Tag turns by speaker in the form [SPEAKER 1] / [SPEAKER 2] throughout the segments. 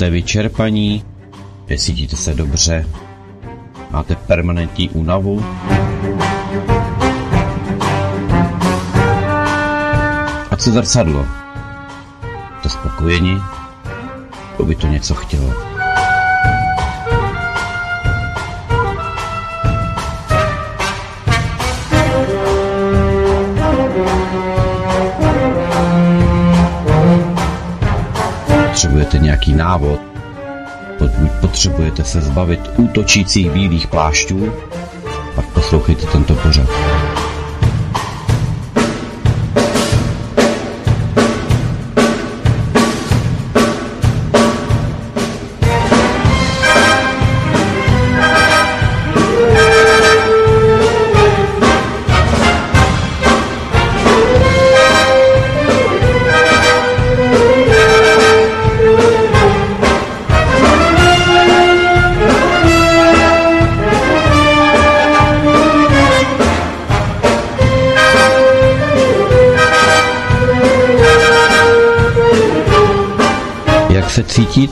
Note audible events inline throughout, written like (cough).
[SPEAKER 1] Jste vyčerpaní? Necítíte se dobře? Máte permanentní únavu? A co zrcadlo? Jste spokojeni? To by to něco chtělo. Nějaký návod? Pokud potřebujete se zbavit útočících bílých plášťů, pak poslouchejte tento pořad.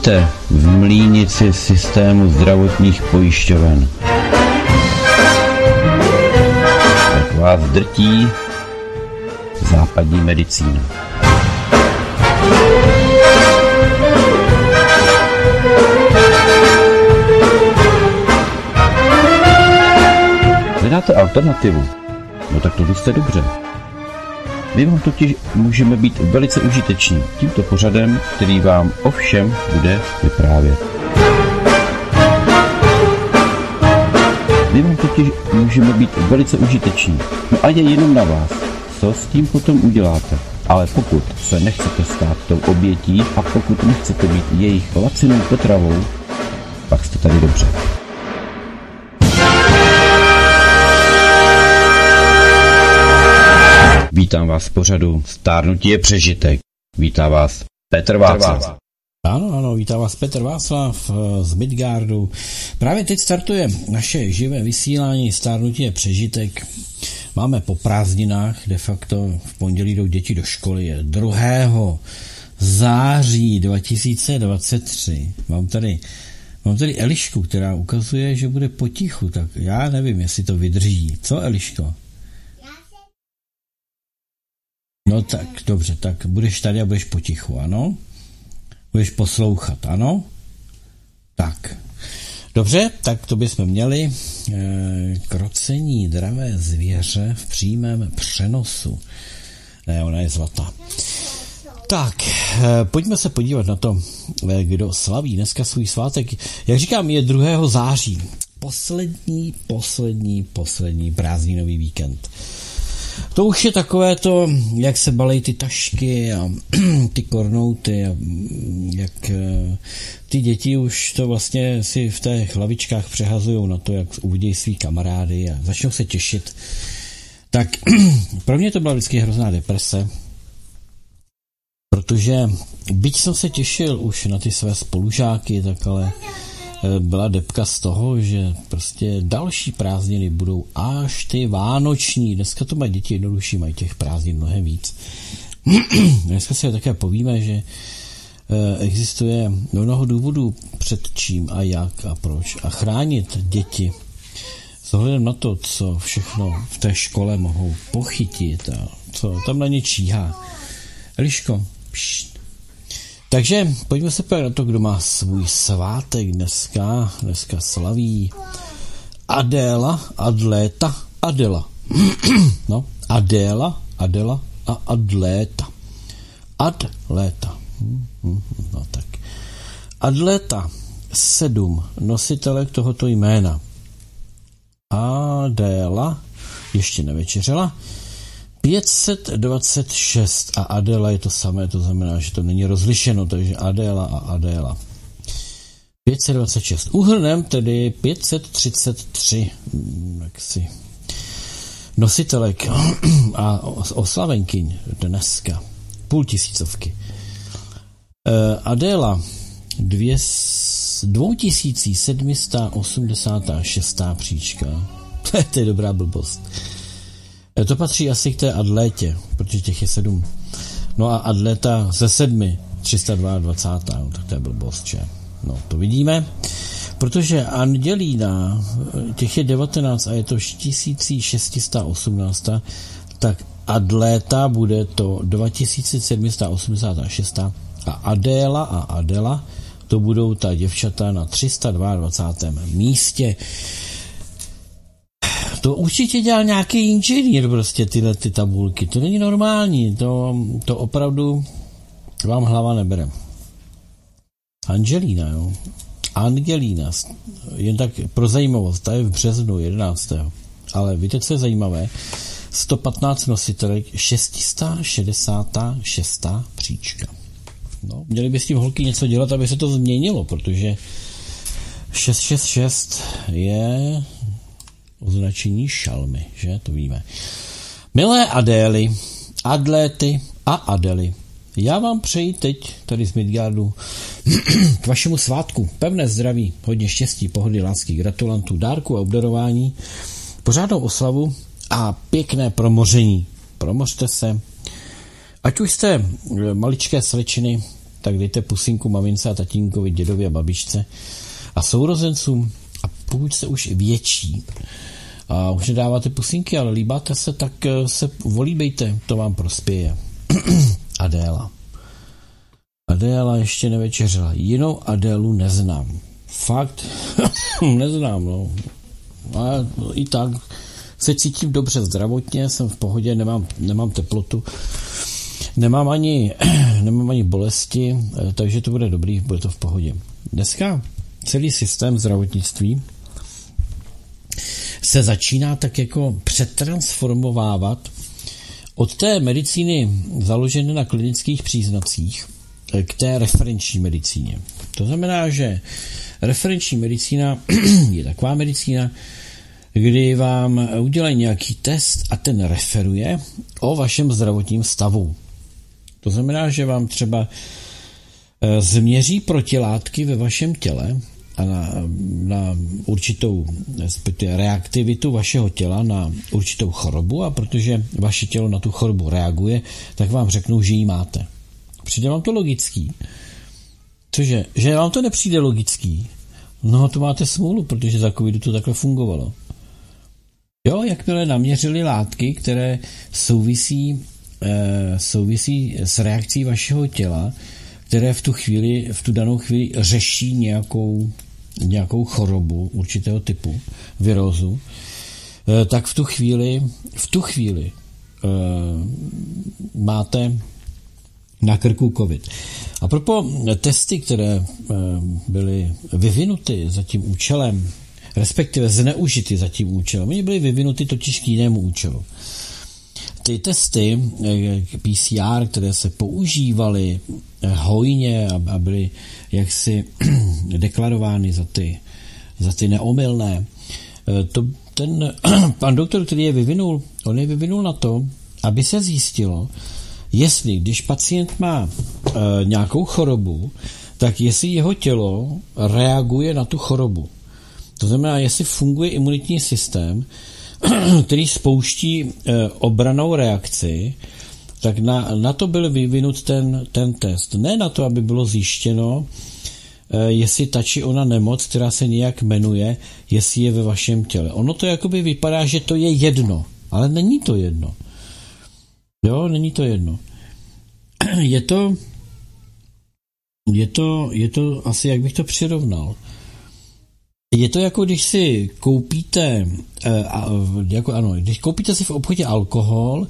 [SPEAKER 1] Cítíte v mlínici systému zdravotních pojišťoven? Jak vás drtí západní medicína? Hledáte alternativu? No tak to jste dobře. My vám totiž můžeme být velice užiteční tímto pořadem, který vám o všem bude vyprávět. My vám totiž můžeme být velice užiteční. No a je jenom na vás, co s tím potom uděláte. Ale pokud se nechcete stát tou obětí a pokud nechcete být jejich lacinou potravou, pak jste tady dobře. Vítám vás v pořadu Stárnutí je přežitek. Vítá vás Petr Václav.
[SPEAKER 2] Ano, ano, vítá vás Petr Václav eh, z Midgardu. Právě teď startuje naše živé vysílání Stárnutí je přežitek. Máme po prázdninách, de facto v pondělí jdou děti do školy, je 2. září 2023. Mám tady, mám tady Elišku, která ukazuje, že bude potichu, tak já nevím, jestli to vydrží. Co Eliško? No tak, dobře, tak budeš tady a budeš potichu, ano? Budeš poslouchat, ano? Tak. Dobře, tak to bychom měli e, krocení dravé zvěře v přímém přenosu. Ne, ona je zlatá. Tak, e, pojďme se podívat na to, e, kdo slaví dneska svůj svátek. Jak říkám, je 2. září. Poslední, poslední, poslední prázdninový víkend. To už je takové to, jak se balej ty tašky a (clears throat) ty kornouty a jak eh, ty děti už to vlastně si v těch hlavičkách přehazují na to, jak uvidí svý kamarády a začnou se těšit. Tak (clears throat) pro mě to byla vždycky hrozná deprese, protože byť jsem se těšil už na ty své spolužáky, tak ale byla depka z toho, že prostě další prázdniny budou až ty vánoční. Dneska to mají děti jednodušší, mají těch prázdnin mnohem víc. (clears throat) Dneska si také povíme, že eh, existuje mnoho důvodů před čím a jak a proč. A chránit děti s ohledem na to, co všechno v té škole mohou pochytit a co tam na ně číhá. Eliško, pšt, takže pojďme se podívat na to, kdo má svůj svátek dneska. Dneska slaví Adéla, Adléta, Adela. (clears throat) no, Adéla, Adela a Adléta. Adléta. No tak. Adléta, sedm nositelek tohoto jména. Adéla, ještě nevečeřela, 526 a Adela je to samé, to znamená, že to není rozlišeno, takže Adela a Adela. 526. Uhrnem tedy 533 si nositelek a oslavenkyň dneska. Půl tisícovky. Adela 2786. příčka. (laughs) to je dobrá blbost. E, to patří asi k té adlétě, protože těch je sedm. No a adléta ze sedmi, 322, no, tak to je blbost, že? No, to vidíme. Protože Andělína, těch je 19 a je to 1618, tak Adléta bude to 2786 a Adéla a Adela to budou ta děvčata na 322. místě. To určitě dělal nějaký inženýr prostě tyhle ty tabulky. To není normální, to, to opravdu vám hlava nebere. Angelína, jo. Angelína, jen tak pro zajímavost, ta je v březnu 11. Ale víte, co je zajímavé? 115 nositelek, 666. příčka. No, měli by s tím holky něco dělat, aby se to změnilo, protože 666 je označení šalmy, že? To víme. Milé Adély, Adléty a Adely, já vám přeji teď tady z Midgardu (clears throat) k vašemu svátku pevné zdraví, hodně štěstí, pohody, lásky, gratulantů, dárku a obdarování, pořádnou oslavu a pěkné promoření. Promořte se. Ať už jste maličké slečiny, tak dejte pusinku mamince a tatínkovi, dědovi a babičce a sourozencům. Pokud jste už větší a už nedáváte pusinky, ale líbáte se, tak se volíbejte, to vám prospěje. (clears throat) Adéla. Adéla ještě nevečeřila. Jinou Adélu neznám. Fakt (laughs) neznám, no. A i tak se cítím dobře zdravotně, jsem v pohodě, nemám, nemám teplotu, nemám ani, (clears throat) nemám ani bolesti, eh, takže to bude dobrý, bude to v pohodě. Dneska celý systém zdravotnictví se začíná tak jako přetransformovávat od té medicíny založené na klinických příznacích k té referenční medicíně. To znamená, že referenční medicína (clears throat) je taková medicína, kdy vám udělají nějaký test a ten referuje o vašem zdravotním stavu. To znamená, že vám třeba eh, změří protilátky ve vašem těle a na, na určitou reaktivitu vašeho těla na určitou chorobu a protože vaše tělo na tu chorobu reaguje, tak vám řeknou, že ji máte. Přijde vám to logický. Cože? Že vám to nepřijde logický? No to máte smůlu, protože za covidu to takhle fungovalo. Jo, jakmile naměřili látky, které souvisí, e, souvisí s reakcí vašeho těla, které v tu chvíli, v tu danou chvíli řeší nějakou nějakou chorobu určitého typu, virózu, eh, tak v tu chvíli, v tu chvíli eh, máte na krku COVID. A propo testy, které eh, byly vyvinuty za tím účelem, respektive zneužity za tím účelem, oni byly vyvinuty totiž k jinému účelu. Ty testy PCR, které se používaly hojně a byly jaksi (clears throat) deklarovány za ty, za ty neomylné. E, to, ten (clears throat) pan doktor, který je vyvinul, on je vyvinul na to, aby se zjistilo, jestli když pacient má e, nějakou chorobu, tak jestli jeho tělo reaguje na tu chorobu. To znamená, jestli funguje imunitní systém, (clears throat) který spouští e, obranou reakci, tak na, na to byl vyvinut ten, ten test. Ne na to, aby bylo zjištěno, eh, jestli ta či ona nemoc, která se nějak jmenuje, jestli je ve vašem těle. Ono to jakoby vypadá, že to je jedno, ale není to jedno. Jo, není to jedno. (clears throat) Je to, je to, je to asi, jak bych to přirovnal. Je to jako když si koupíte, eh, jako ano, když koupíte si v obchodě alkohol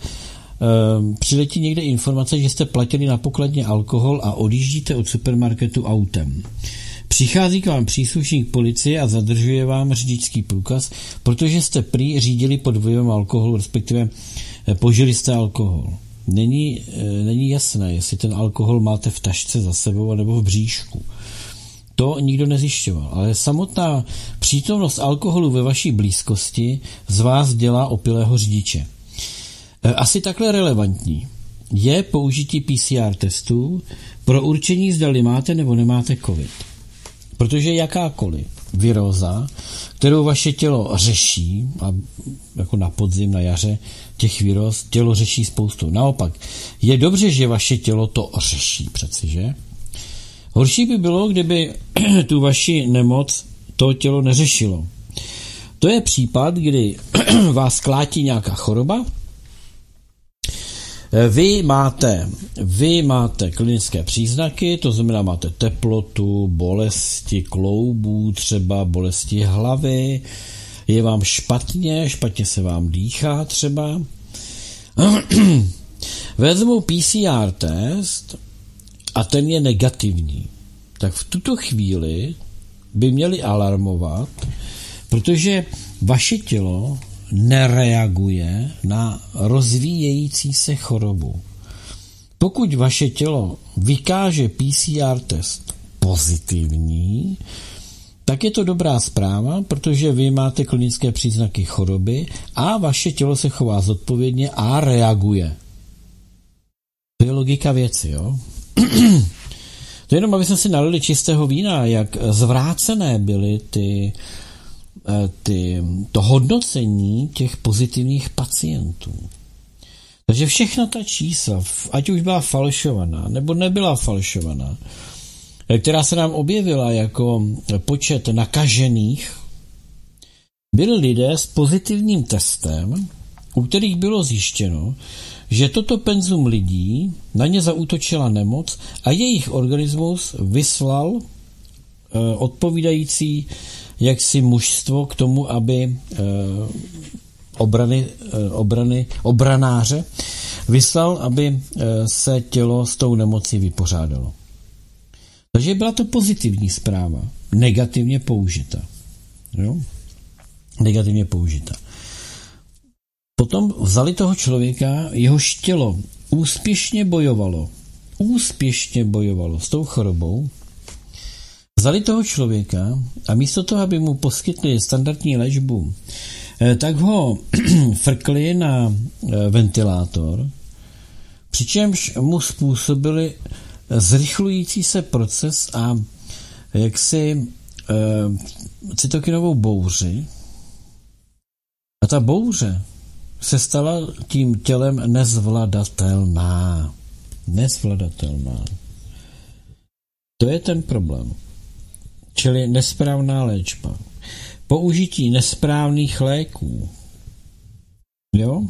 [SPEAKER 2] přiletí někde informace, že jste platili na pokladně alkohol a odjíždíte od supermarketu autem. Přichází k vám příslušník policie a zadržuje vám řidičský průkaz, protože jste prý řídili pod vlivem alkoholu, respektive eh, požili jste alkohol. Není, eh, není jasné, jestli ten alkohol máte v tašce za sebou nebo v bříšku. To nikdo nezjišťoval, ale samotná přítomnost alkoholu ve vaší blízkosti z vás dělá opilého řidiče. E, asi takhle relevantní je použití PCR testů pro určení, zda máte nebo nemáte COVID. Protože jakákoliv viróza, kterou vaše tělo řeší, a jako na podzim, na jaře, těch viróz tělo řeší spoustu. Naopak, je dobře, že vaše tělo to řeší přeci, že? Horší by bylo, kdyby (clears throat) tu vaši nemoc to tělo neřešilo. To je případ, kdy (clears throat) vás klátí nějaká choroba, vy máte, vy máte klinické příznaky, to znamená máte teplotu, bolesti kloubů, třeba bolesti hlavy, je vám špatně, špatně se vám dýchá třeba. (clears throat) Vezmu PCR test a ten je negativní. Tak v tuto chvíli by měli alarmovat, protože vaše tělo nereaguje na rozvíjející se chorobu. Pokud vaše tělo vykáže PCR test pozitivní, tak je to dobrá zpráva, protože vy máte klinické příznaky choroby a vaše tělo se chová zodpovědně a reaguje. To je logika věci, jo? (clears throat) to je jenom, aby jsme si nalili čistého vína, jak zvrácené byly ty Eh, ty, to hodnocení těch pozitivních pacientů. Takže všechna ta čísla, ať už byla falšovaná nebo nebyla falšovaná, eh, která se nám objevila jako počet nakažených, byli lidé s pozitivním testem, u kterých bylo zjištěno, že toto penzum lidí na ně zaútočila nemoc a jejich organismus vyslal eh, odpovídající jaksi mužstvo k tomu, aby eh, obrany, eh, obrany, obranáře vyslal, aby eh, se tělo s tou nemocí vypořádalo. Takže byla to pozitivní zpráva, negativně použita. Jo? Negativně použita. Potom vzali toho člověka, jehož tělo úspěšně bojovalo, úspěšně bojovalo s tou chorobou, Vzali toho člověka a místo toho, aby mu poskytli standardní léčbu, eh, tak ho (clears throat) frkli na eh, ventilátor, přičemž mu způsobili zrychlující se proces a jaksi e, cytokinovou bouři. A ta bouře se stala tím tělem nezvladatelná. Nezvladatelná. To je ten problém čili nesprávná léčba. Použití nesprávných léků. Jo?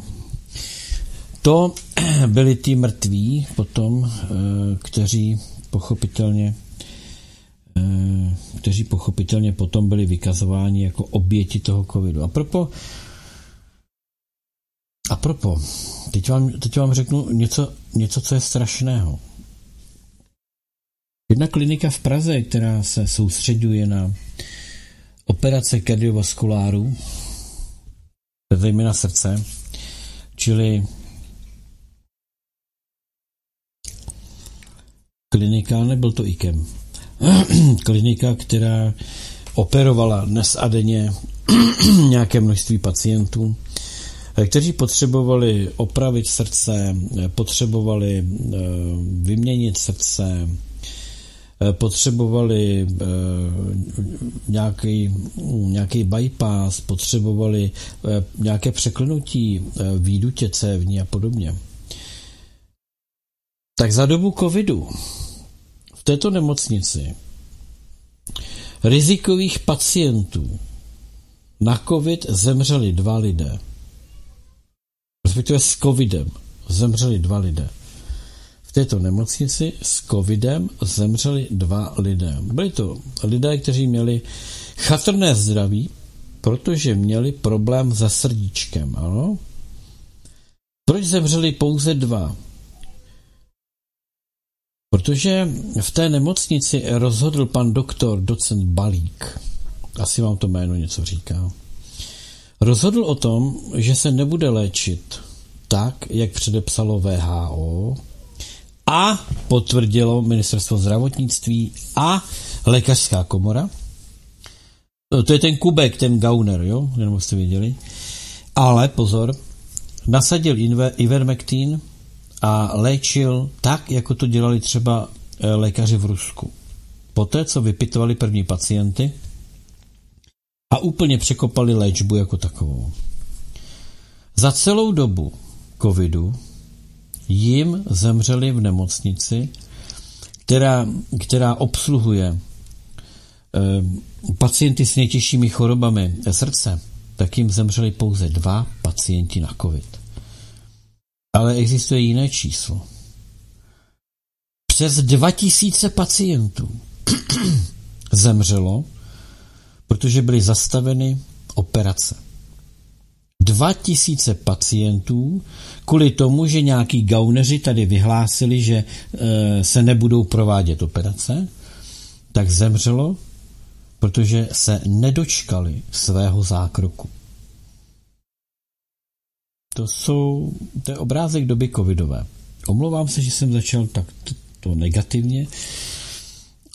[SPEAKER 2] To (clears throat) byli ty mrtví potom, eh, kteří pochopitelně eh, kteří pochopitelně potom byli vykazováni jako oběti toho covidu. A propo, a propo, teď vám, teď vám řeknu něco, něco, co je strašného. Jedna klinika v Praze, která se soustředuje na operace kardiovaskuláru, zejména srdce, čili klinika, nebyl to IKEM, (clears throat) klinika, která operovala dnes a denně (clears throat) nějaké množství pacientů, kteří potřebovali opravit srdce, potřebovali eh, vyměnit srdce, Eh, potřebovali eh, nějaký, nějaký bypass, potřebovali eh, nějaké překlenutí výdutě cévní a podobně. Tak za dobu covidu v této nemocnici rizikových pacientů na covid zemřeli dva lidé. Respektive s covidem zemřeli dva lidé. V této nemocnici s covidem zemřeli dva lidé. Byli to lidé, kteří měli chatrné zdraví, protože měli problém se srdíčkem. Ano? Proč zemřeli pouze dva? Protože v té nemocnici rozhodl pan doktor docent Balík, asi vám to jméno něco říká, rozhodl o tom, že se nebude léčit tak, jak předepsalo VHO, a potvrdilo ministerstvo zdravotnictví a lékařská komora. To je ten Kubek, ten Gauner, jo? Jenom jste věděli. Ale pozor, nasadil Ivermectin a léčil tak, jako to dělali třeba eh, lékaři v Rusku. Poté, co vypitovali první pacienty a úplně překopali léčbu jako takovou. Za celou dobu covidu jim zemřeli v nemocnici, která, která obsluhuje pacienty s nejtěžšími chorobami srdce, tak jim zemřeli pouze dva pacienti na COVID. Ale existuje jiné číslo. Přes 2000 pacientů (clears throat) zemřelo, protože byly zastaveny operace. 2000 pacientů kvůli tomu, že nějaký gauneři tady vyhlásili, že e, se nebudou provádět operace, tak zemřelo, protože se nedočkali svého zákroku. To jsou, to je obrázek doby covidové. Omlouvám se, že jsem začal tak to, to negativně,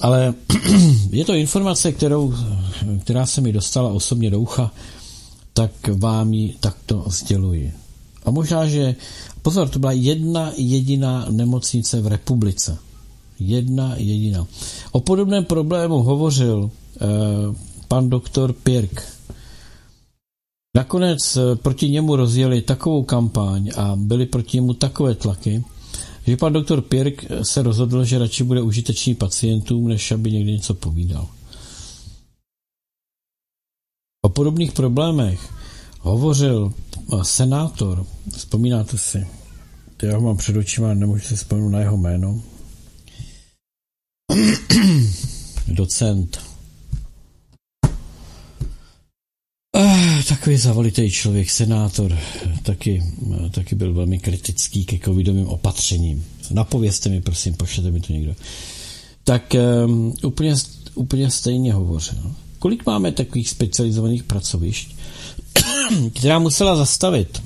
[SPEAKER 2] ale (clears throat) je to informace, kterou, která se mi dostala osobně do ucha, tak vám ji takto sděluji. A možná, že, pozor, to byla jedna jediná nemocnice v republice. Jedna jediná. O podobném problému hovořil eh, pan doktor Pirk. Nakonec eh, proti němu rozjeli takovou kampaň a byly proti němu takové tlaky, že pan doktor Pirk se rozhodl, že radši bude užitečný pacientům, než aby někdy něco povídal. O podobných problémech hovořil senátor, vzpomínáte si, já ho mám před očima, nemůžu si vzpomenout na jeho jméno, (clears throat) docent. Ah, takový zavolitý člověk, senátor, taky, taky byl velmi kritický ke covidovým opatřením. Napovězte mi, prosím, pošlete mi to někdo. Tak um, úplně, úplně stejně hovořil. Kolik máme takových specializovaných pracovišť, (clears throat) která musela zastavit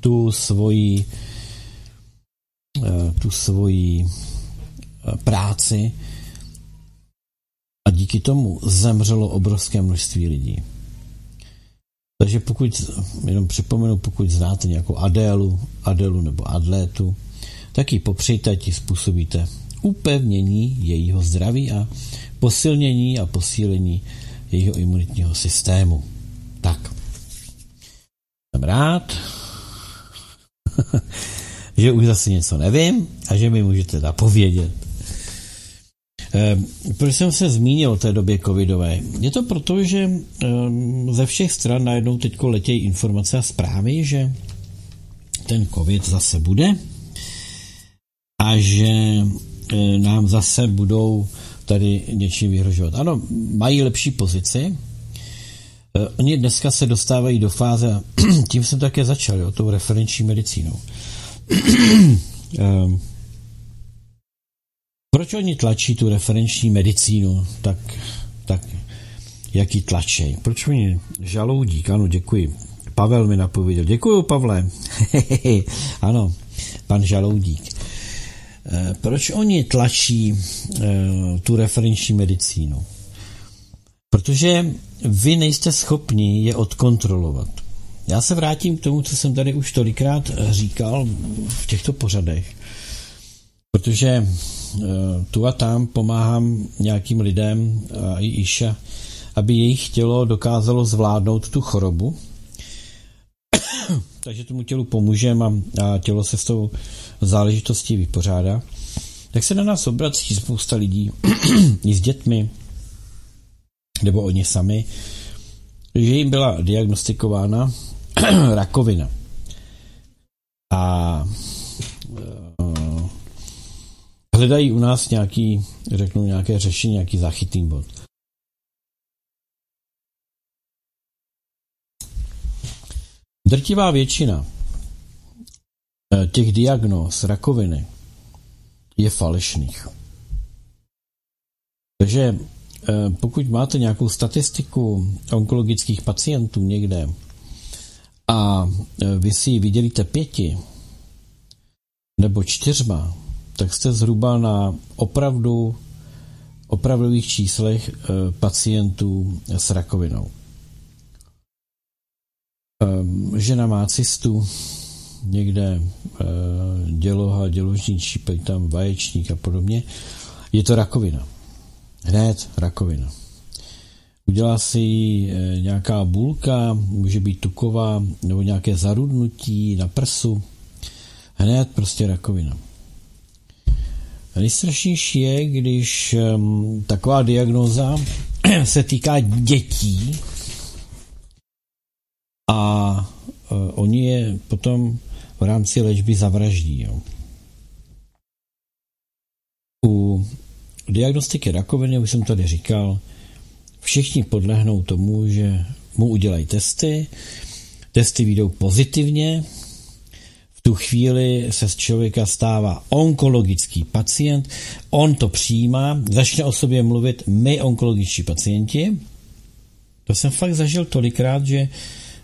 [SPEAKER 2] tu svoji eh, tu svoji eh, práci a díky tomu zemřelo obrovské množství lidí. Takže pokud, jenom připomenu, pokud znáte nějakou Adélu, Adélu nebo Adlétu, tak ji popřejte, ti způsobíte upevnění jejího zdraví a posilnění a posílení jejího imunitního systému. Tak. Jsem rád, (laughs) že už zase něco nevím a že mi můžete napovědět. Ehm, proč jsem se zmínil o té době covidové? Je to proto, že ehm, ze všech stran najednou teď letějí informace a zprávy, že ten covid zase bude a že e, nám zase budou tady něčím vyhrožovat. Ano, mají lepší pozici, oni dneska se dostávají do fáze, (clears throat) tím jsem také začal, jo, tou referenční medicínou. um, (clears throat) proč oni tlačí tu referenční medicínu tak, tak jak ji tlačí? Proč oni žaloudík? Ano, děkuji. Pavel mi napověděl. Děkuji, Pavle. (laughs) ano, pan žaloudík. Eh, proč oni tlačí eh, tu referenční medicínu? Protože vy nejste schopni je odkontrolovat. Já se vrátím k tomu, co jsem tady už tolikrát říkal v těchto pořadech, protože eh, tu a tam pomáhám nějakým lidem a i Iša, aby jejich tělo dokázalo zvládnout tu chorobu. (coughs) Takže tomu tělu pomůžeme a, a tělo se s tou záležitostí vypořádá. Tak se na nás obrací spousta lidí (coughs) i s dětmi, nebo oni sami, že jim byla diagnostikována (clears throat) rakovina. A uh, hledají u nás nějaký, řeknu, nějaké řešení, nějaký zachytný bod. Drtivá většina eh, těch diagnóz rakoviny je falešných. Takže pokud máte nějakou statistiku onkologických pacientů někde a eh, vy si ji vydělíte pěti nebo čtyřma, tak jste zhruba na opravdu opravdových číslech eh, pacientů s rakovinou. Žena má cystu, někde děloha, děložní čípek, tam vaječník a podobně. Je to rakovina. Hned rakovina. Udělá si e, nějaká bulka, může být tuková, nebo nějaké zarudnutí na prsu. Hned prostě rakovina. Nejstrašnější je, když um, taková diagnoza (clears throat) se týká dětí a uh, oni je potom v rámci léčby zavraždí. Jo. U diagnostiky rakoviny, už jsem tady říkal, všichni podlehnou tomu, že mu udělají testy, testy výjdou pozitivně, v tu chvíli se z člověka stává onkologický pacient, on to přijímá, začne o sobě mluvit my onkologičtí pacienti. To jsem fakt zažil tolikrát, že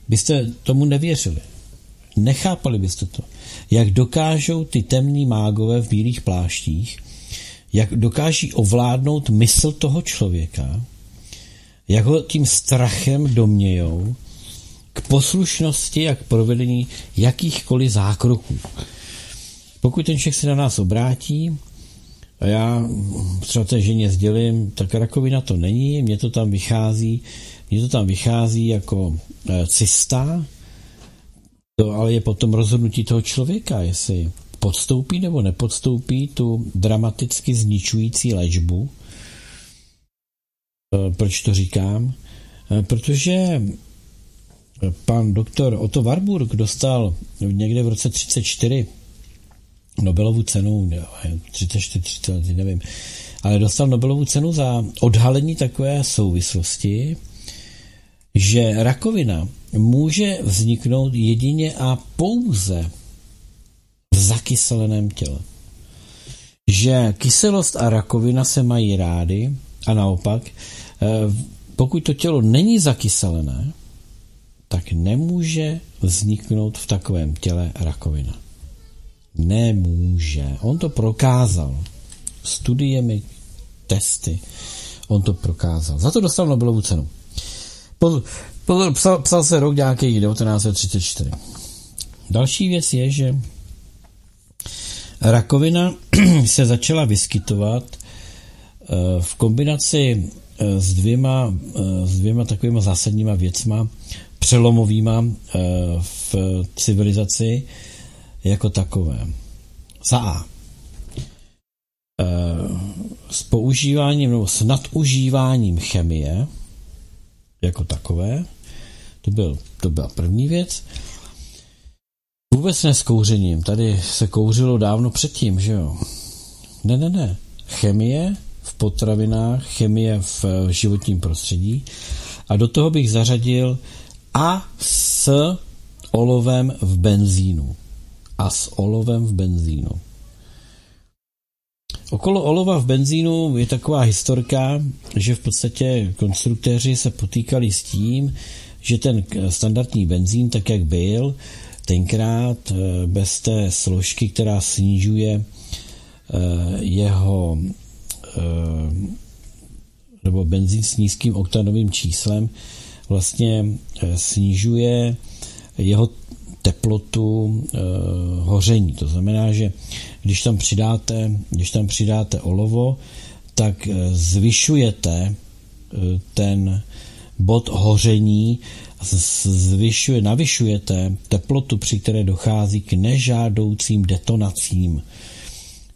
[SPEAKER 2] byste tomu nevěřili. Nechápali byste to. Jak dokážou ty temní mágové v bílých pláštích, jak dokáží ovládnout mysl toho člověka, jak ho tím strachem domějou k poslušnosti a k provedení jakýchkoliv zákroků. Pokud ten člověk se na nás obrátí, a já třeba té ženě sdělím, tak rakovina to není, mně to tam vychází, mně to tam vychází jako e, cysta, to ale je potom rozhodnutí toho člověka, jestli podstoupí nebo nepodstoupí tu dramaticky zničující léčbu. E, proč to říkám? E, protože pan doktor Otto Warburg dostal někde v roce 34 Nobelovu cenu, 34, 30, nevím, ale dostal Nobelovu cenu za odhalení takové souvislosti, že rakovina může vzniknout jedině a pouze zakyseleném těle. Že kyselost a rakovina se mají rády a naopak, eh, pokud to tělo není zakyselené, tak nemůže vzniknout v takovém těle rakovina. Nemůže. On to prokázal. Studiemi, testy. On to prokázal. Za to dostal Nobelovu cenu. Pozor, pozor psal, psal se rok nějaký 1934. Další věc je, že rakovina (clears throat) se začala vyskytovat eh, v kombinaci eh, s dvěma, eh, s dvěma takovýma zásadníma věcma, přelomovýma v civilizaci jako takové. Za A. S používáním nebo s nadužíváním chemie jako takové, to, byl, to byla první věc. Vůbec ne s kouřením. Tady se kouřilo dávno předtím, že jo? Ne, ne, ne. Chemie v potravinách, chemie v životním prostředí. A do toho bych zařadil a s olovem v benzínu. A s olovem v benzínu. Okolo olova v benzínu je taková historka, že v podstatě konstruktéři se potýkali s tím, že ten standardní benzín, tak jak byl, tenkrát eh, bez té složky, která snižuje eh, jeho eh, nebo benzín s nízkým oktanovým číslem vlastně snižuje jeho teplotu e, hoření. To znamená, že když tam přidáte, když tam přidáte olovo, tak zvyšujete ten bod hoření zvyšuje, navyšujete teplotu, při které dochází k nežádoucím detonacím.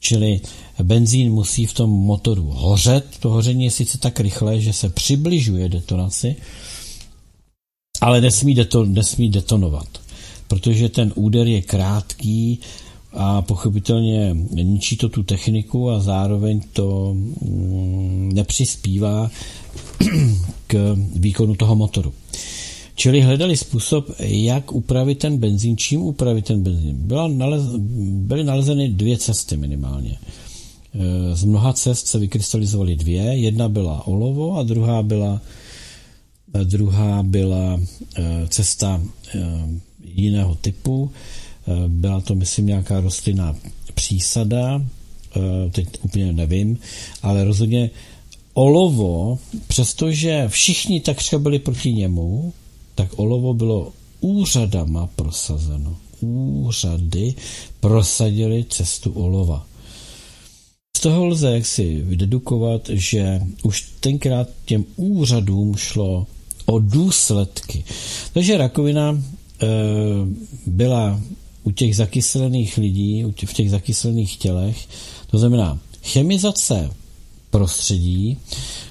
[SPEAKER 2] Čili benzín musí v tom motoru hořet. To hoření je sice tak rychlé, že se přibližuje detonaci, ale nesmí, deto, nesmí detonovat, protože ten úder je krátký a pochopitelně ničí to tu techniku a zároveň to mm, nepřispívá (clears throat) k výkonu toho motoru. Čili hledali způsob, jak upravit ten benzín, čím upravit ten benzín. Byla nalez, byly nalezeny dvě cesty minimálně. E, z mnoha cest se vykrystalizovaly dvě. Jedna byla olovo a druhá byla, druhá byla e, cesta e, jiného typu. Byla to, myslím, nějaká rostlinná přísada, teď úplně nevím, ale rozhodně olovo, přestože všichni takřka byli proti němu, tak olovo bylo úřadama prosazeno. Úřady prosadili cestu olova. Z toho lze jaksi vydedukovat, že už tenkrát těm úřadům šlo o důsledky. Takže rakovina e, byla u těch zakyselených lidí, v těch zakyselených tělech, to znamená chemizace prostředí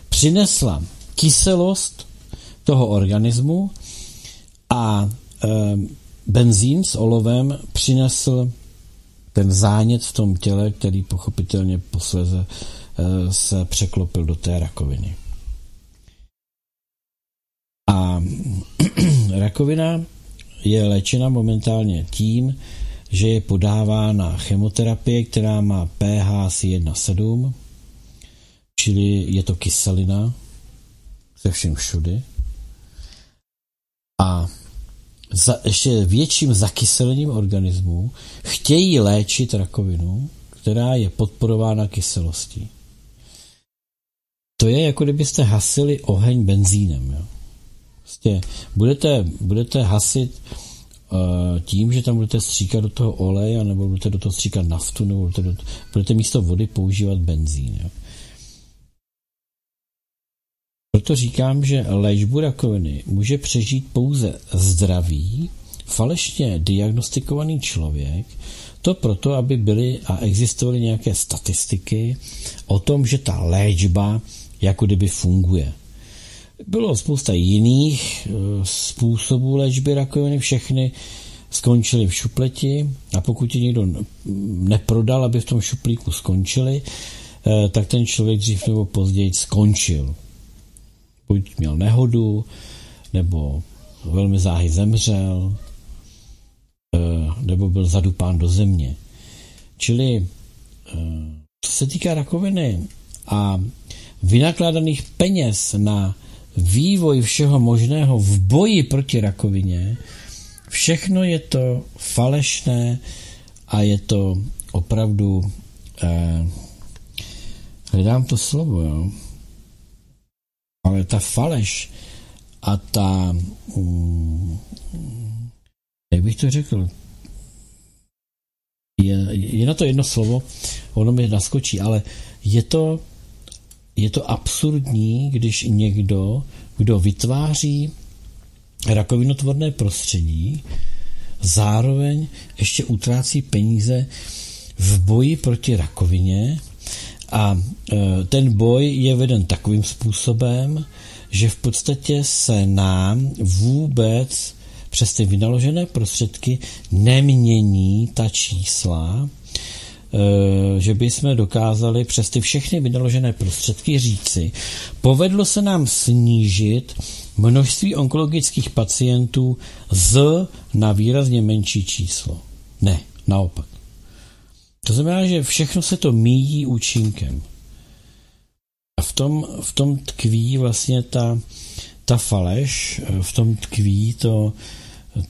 [SPEAKER 2] přinesla kyselost toho organismu a e, benzín s olovem přinesl ten zánět v tom těle, který pochopitelně posléze e, se překlopil do té rakoviny. A (clears throat) rakovina je léčena momentálně tím, že je podávána chemoterapie, která má pH asi 1,7, čili je to kyselina ze všem všudy. A za ještě větším zakyselením organismu chtějí léčit rakovinu, která je podporována kyselostí. To je jako kdybyste hasili oheň benzínem. Jo? Prostě budete, budete hasit uh, tím, že tam budete stříkat do toho oleje, nebo budete do toho stříkat naftu, nebo budete, do, budete místo vody používat benzín. Jo? Proto říkám, že léčbu rakoviny může přežít pouze zdravý, falešně diagnostikovaný člověk, to proto, aby byly a existovaly nějaké statistiky o tom, že ta léčba jako kdyby funguje. Bylo spousta jiných eh, způsobů léčby rakoviny, všechny skončily v šupleti a pokud je někdo neprodal, aby v tom šuplíku skončili, eh, tak ten člověk dřív nebo později skončil. Buď měl nehodu, nebo velmi záhy zemřel, eh, nebo byl zadupán do země. Čili co se týká rakoviny a vynakládaných peněz na vývoj všeho možného v boji proti rakovině, všechno je to falešné a je to opravdu eh, hledám to slovo, jo. Ale ta faleš a ta jak bych to řekl, je, je na to jedno slovo, ono mi naskočí, ale je to je to absurdní, když někdo, kdo vytváří rakovinotvorné prostředí, zároveň ještě utrácí peníze v boji proti rakovině a e, ten boj je veden takovým způsobem, že v podstatě se nám vůbec přes ty vynaložené prostředky nemění ta čísla, Eh, že by jsme dokázali přes ty všechny vynaložené prostředky říci, povedlo se nám snížit množství onkologických pacientů z na výrazně menší číslo. Ne, naopak. To znamená, že všechno se to míjí účinkem. A v tom, v tom tkví vlastně ta, ta faleš, v tom tkví to,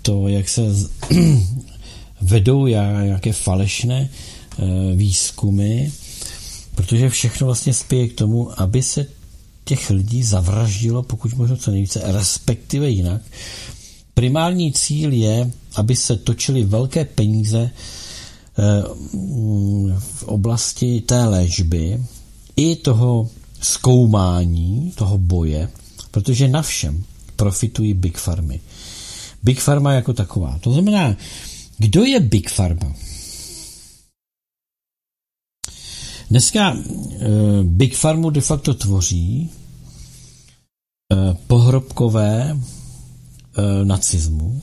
[SPEAKER 2] to jak se (clears throat) vedou nějaké falešné Eh, výzkumy, protože všechno vlastně spěje k tomu, aby se těch lidí zavraždilo pokud možno co nejvíce, respektive jinak. Primární cíl je, aby se točily velké peníze v oblasti té léčby i toho zkoumání, toho boje, protože na všem profitují Big Farmy. Big Pharma jako taková. To znamená, kdo je Big Pharma? Dneska uh, Big Farmu de facto tvoří uh, pohrobkové uh, nacismu.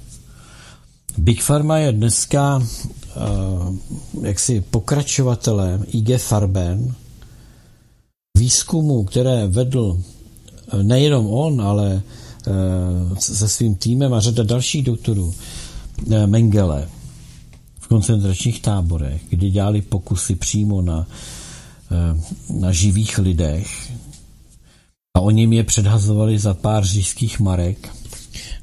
[SPEAKER 2] Big Pharma je dneska uh, jaksi pokračovatelem IG Farben výzkumu, které vedl nejenom on, ale se svým týmem a řada dalších doktorů Mengele v koncentračních táborech, kdy dělali pokusy přímo na Eh, na živých lidech a oni je předhazovali za pár říšských marek.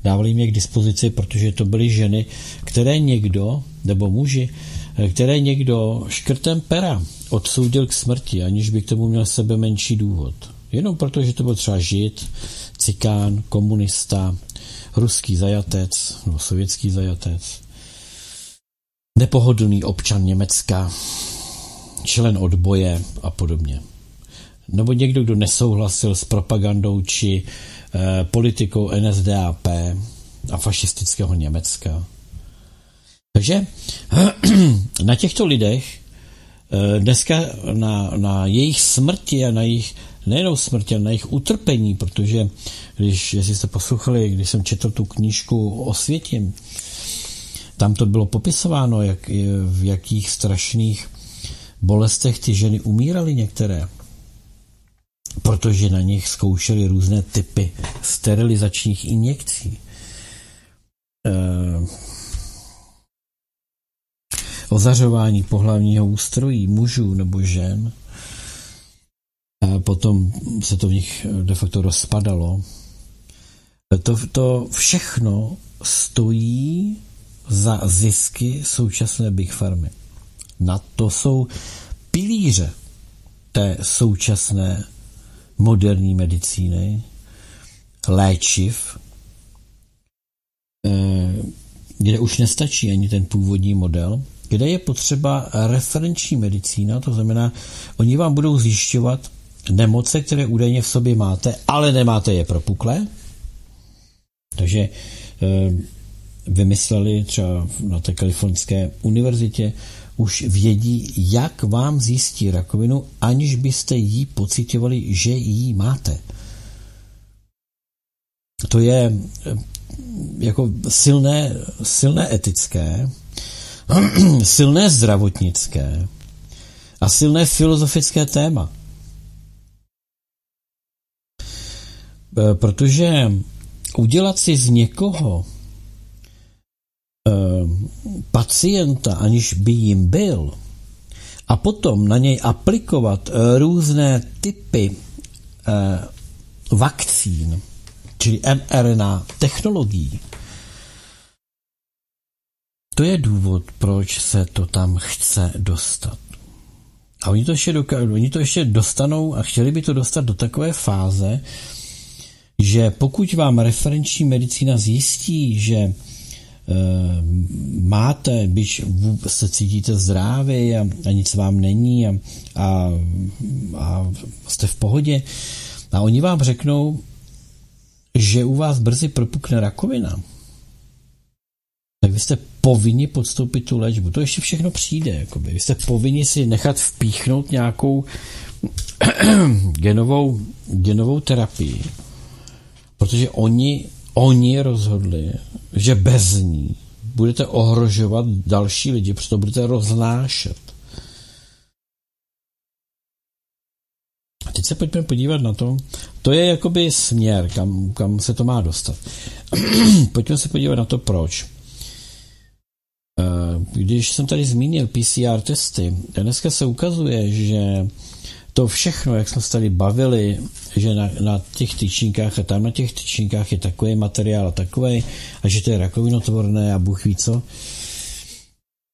[SPEAKER 2] Dávali jim je k dispozici, protože to byly ženy, které někdo, nebo muži, eh, které někdo škrtem pera odsoudil k smrti, aniž by k tomu měl sebe menší důvod. Jenom proto, že to byl třeba žid, cikán, komunista, ruský zajatec nebo sovětský zajatec, nepohodlný občan Německa, člen odboje a podobně. Nebo někdo, kdo nesouhlasil s propagandou či e, politikou NSDAP a fašistického Německa. Takže (clears throat) na těchto lidech dneska na, na jejich smrti a na jejich nejenom smrti, ale na jejich utrpení, protože když, jestli jste poslouchali, když jsem četl tu knížku o světě, tam to bylo popisováno, jak, v jakých strašných bolestech ty ženy umíraly některé, protože na nich zkoušeli různé typy sterilizačních injekcí. Eh, ozařování pohlavního ústrojí mužů nebo žen. A potom se to v nich de facto rozpadalo. To, to všechno stojí za zisky současné Big Farmy. Na to jsou pilíře té současné moderní medicíny, léčiv, eh, kde už nestačí ani ten původní model, kde je potřeba referenční medicína, to znamená, oni vám budou zjišťovat nemoce, které údajně v sobě máte, ale nemáte je propuklé. Takže eh, vymysleli třeba na té kalifornské univerzitě, už vědí, jak vám zjistí rakovinu, aniž byste jí pocitovali, že ji máte. To je eh, jako silné, silné etické, (clears throat) silné zdravotnické a silné filozofické téma. Eh, protože udělat si z někoho pacienta, aniž by jim byl, a potom na něj aplikovat eh, různé typy eh, vakcín, čili mRNA technologií, to je důvod, proč se to tam chce dostat. A oni to ještě, doka- oni to ještě dostanou a chtěli by to dostat do takové fáze, že pokud vám referenční medicína zjistí, že máte, když se cítíte zdrávě a, a nic vám není a, a, a jste v pohodě a oni vám řeknou, že u vás brzy propukne rakovina, tak vy jste povinni podstoupit tu léčbu. To ještě všechno přijde. Jakoby. Vy jste povinni si nechat vpíchnout nějakou (clears throat) genovou, genovou terapii, protože oni oni rozhodli, že bez ní budete ohrožovat další lidi, protože to budete roznášet. A teď se pojďme podívat na to, to je jakoby směr, kam, kam se to má dostat. (clears throat) pojďme se podívat na to, proč. Eh, když jsem tady zmínil PCR testy, dneska se ukazuje, že to všechno, jak jsme se tady bavili, že na, na těch tyčínkách a tam na těch tyčínkách je takový materiál a takový a že to je rakovinotvorné a Bůh ví co,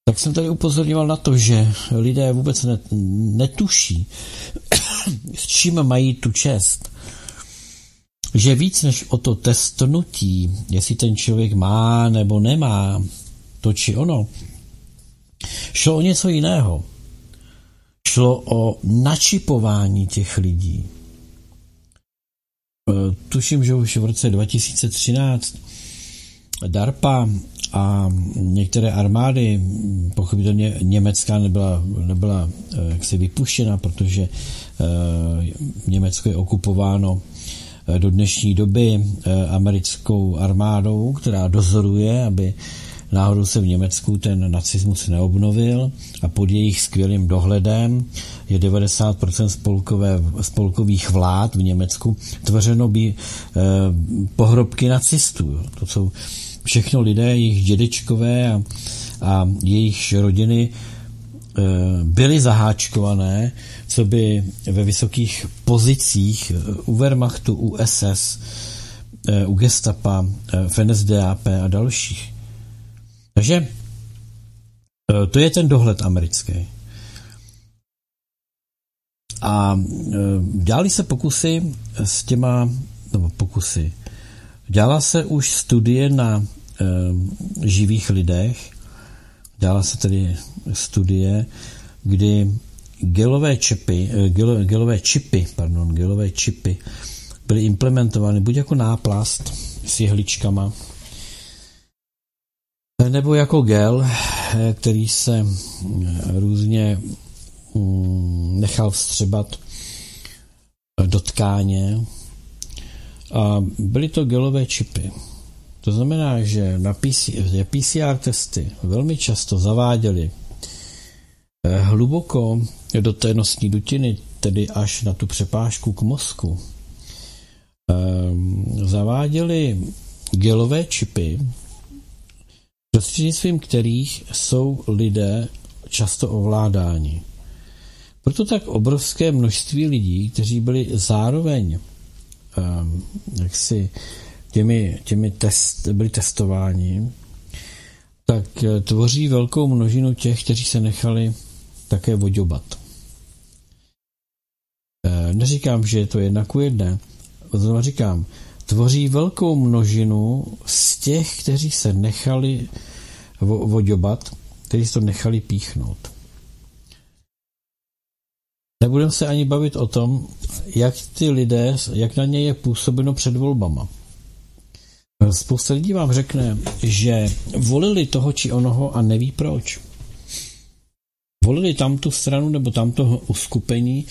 [SPEAKER 2] tak jsem tady upozorňoval na to, že lidé vůbec net, netuší, (coughs) s čím mají tu čest. Že víc než o to testnutí, jestli ten člověk má nebo nemá to či ono, šlo o něco jiného šlo o načipování těch lidí. E, tuším, že už v roce 2013 DARPA a některé armády, pochopitelně německá nebyla, nebyla e, jaksi vypuštěna, protože e, Německo je okupováno do dnešní doby americkou armádou, která dozoruje, aby náhodou se v Německu ten nacismus neobnovil a pod jejich skvělým dohledem je 90% spolkové, spolkových vlád v Německu tvořeno by eh, pohrobky nacistů. To jsou všechno lidé, jejich dědečkové a, a jejich rodiny eh, byly zaháčkované, co by ve vysokých pozicích eh, u Wehrmachtu, u SS, eh, u Gestapa, v NSDAP a dalších. Takže e, to je ten dohled americký. A e, dělali se pokusy s těma, nebo pokusy, dělala se už studie na e, živých lidech, dělala se tedy studie, kdy gelové čipy, gel, gelové čipy, pardon, gelové čipy byly implementovány buď jako náplast s jehličkama, nebo jako gel, který se různě nechal vstřebat do tkáně a byly to gelové čipy. To znamená, že na PCR testy velmi často zaváděli eh, hluboko do té nosní dutiny, tedy až na tu přepážku k mozku, ehm, zaváděli gelové čipy, prostřednictvím kterých jsou lidé často ovládáni. Proto tak obrovské množství lidí, kteří byli zároveň um, jaksi těmi, těmi test, byli testováni, tak eh, tvoří velkou množinu těch, kteří se nechali také voďobat. Eh, neříkám, že je to jedna ku jedné, znovu říkám, tvoří velkou množinu z těch, kteří se nechali voďobat, kteří se to nechali píchnout. Nebudeme se ani bavit o tom, jak ty lidé, jak na ně je působeno před volbama. Spousta lidí vám řekne, že volili toho či onoho a neví proč. Volili tam tu stranu nebo tamto uskupení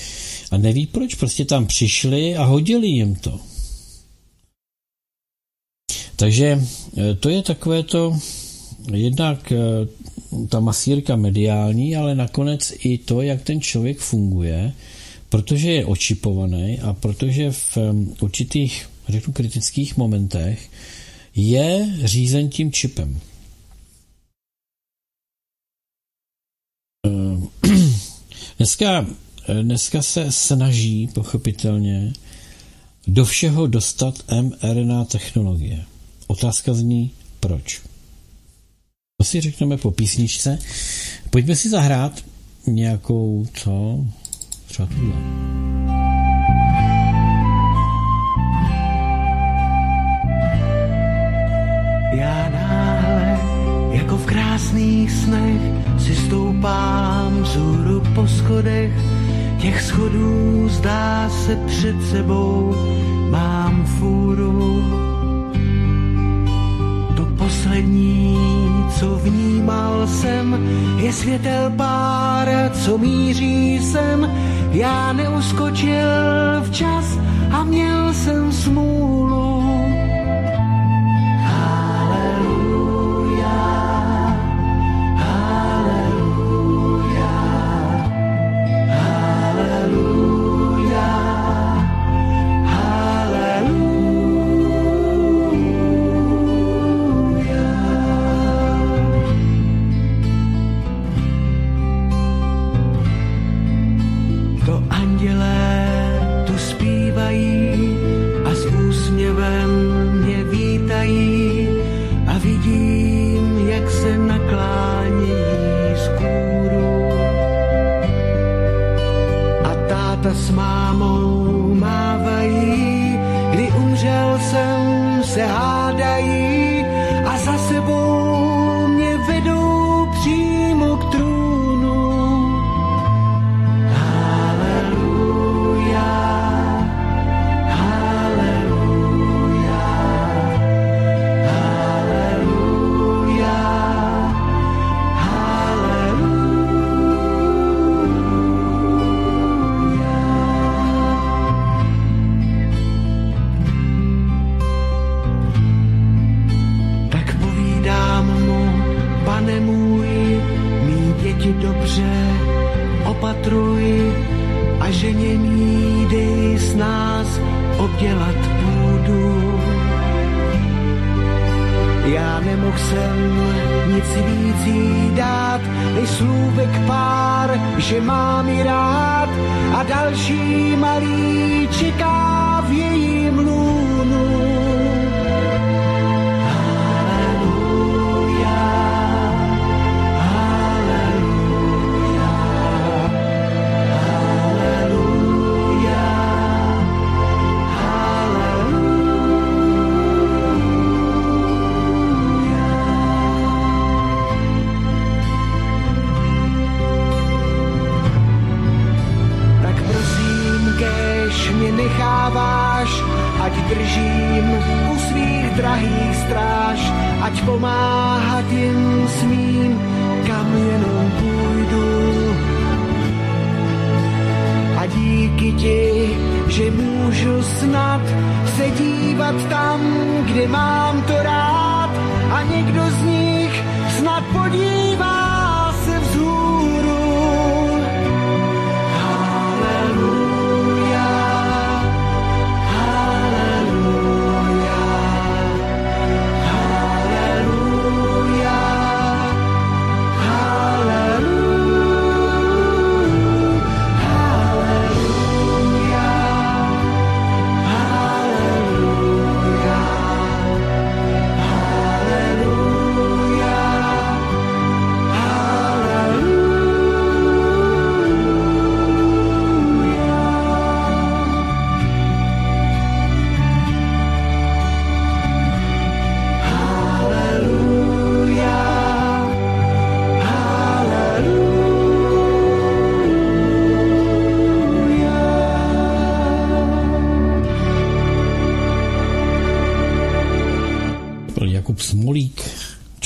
[SPEAKER 2] a neví proč, prostě tam přišli a hodili jim to. Takže e, to je takové to jednak e, ta masírka mediální, ale nakonec i to, jak ten člověk funguje, protože je očipovaný a protože v e, určitých, řeknu, kritických momentech je řízen tím čipem. Dneska, dneska se snaží pochopitelně do všeho dostat mRNA technologie. Otázka zní, proč? To si řekneme po písničce. Pojďme si zahrát nějakou, co? Třeba tuhle.
[SPEAKER 3] Já náhle, jako v krásných snech, si stoupám vzhůru po schodech, těch schodů zdá se před sebou, mám fůru poslední, co vnímal jsem, je světel pár, co míří sem. Já neuskočil včas a měl jsem smůlu.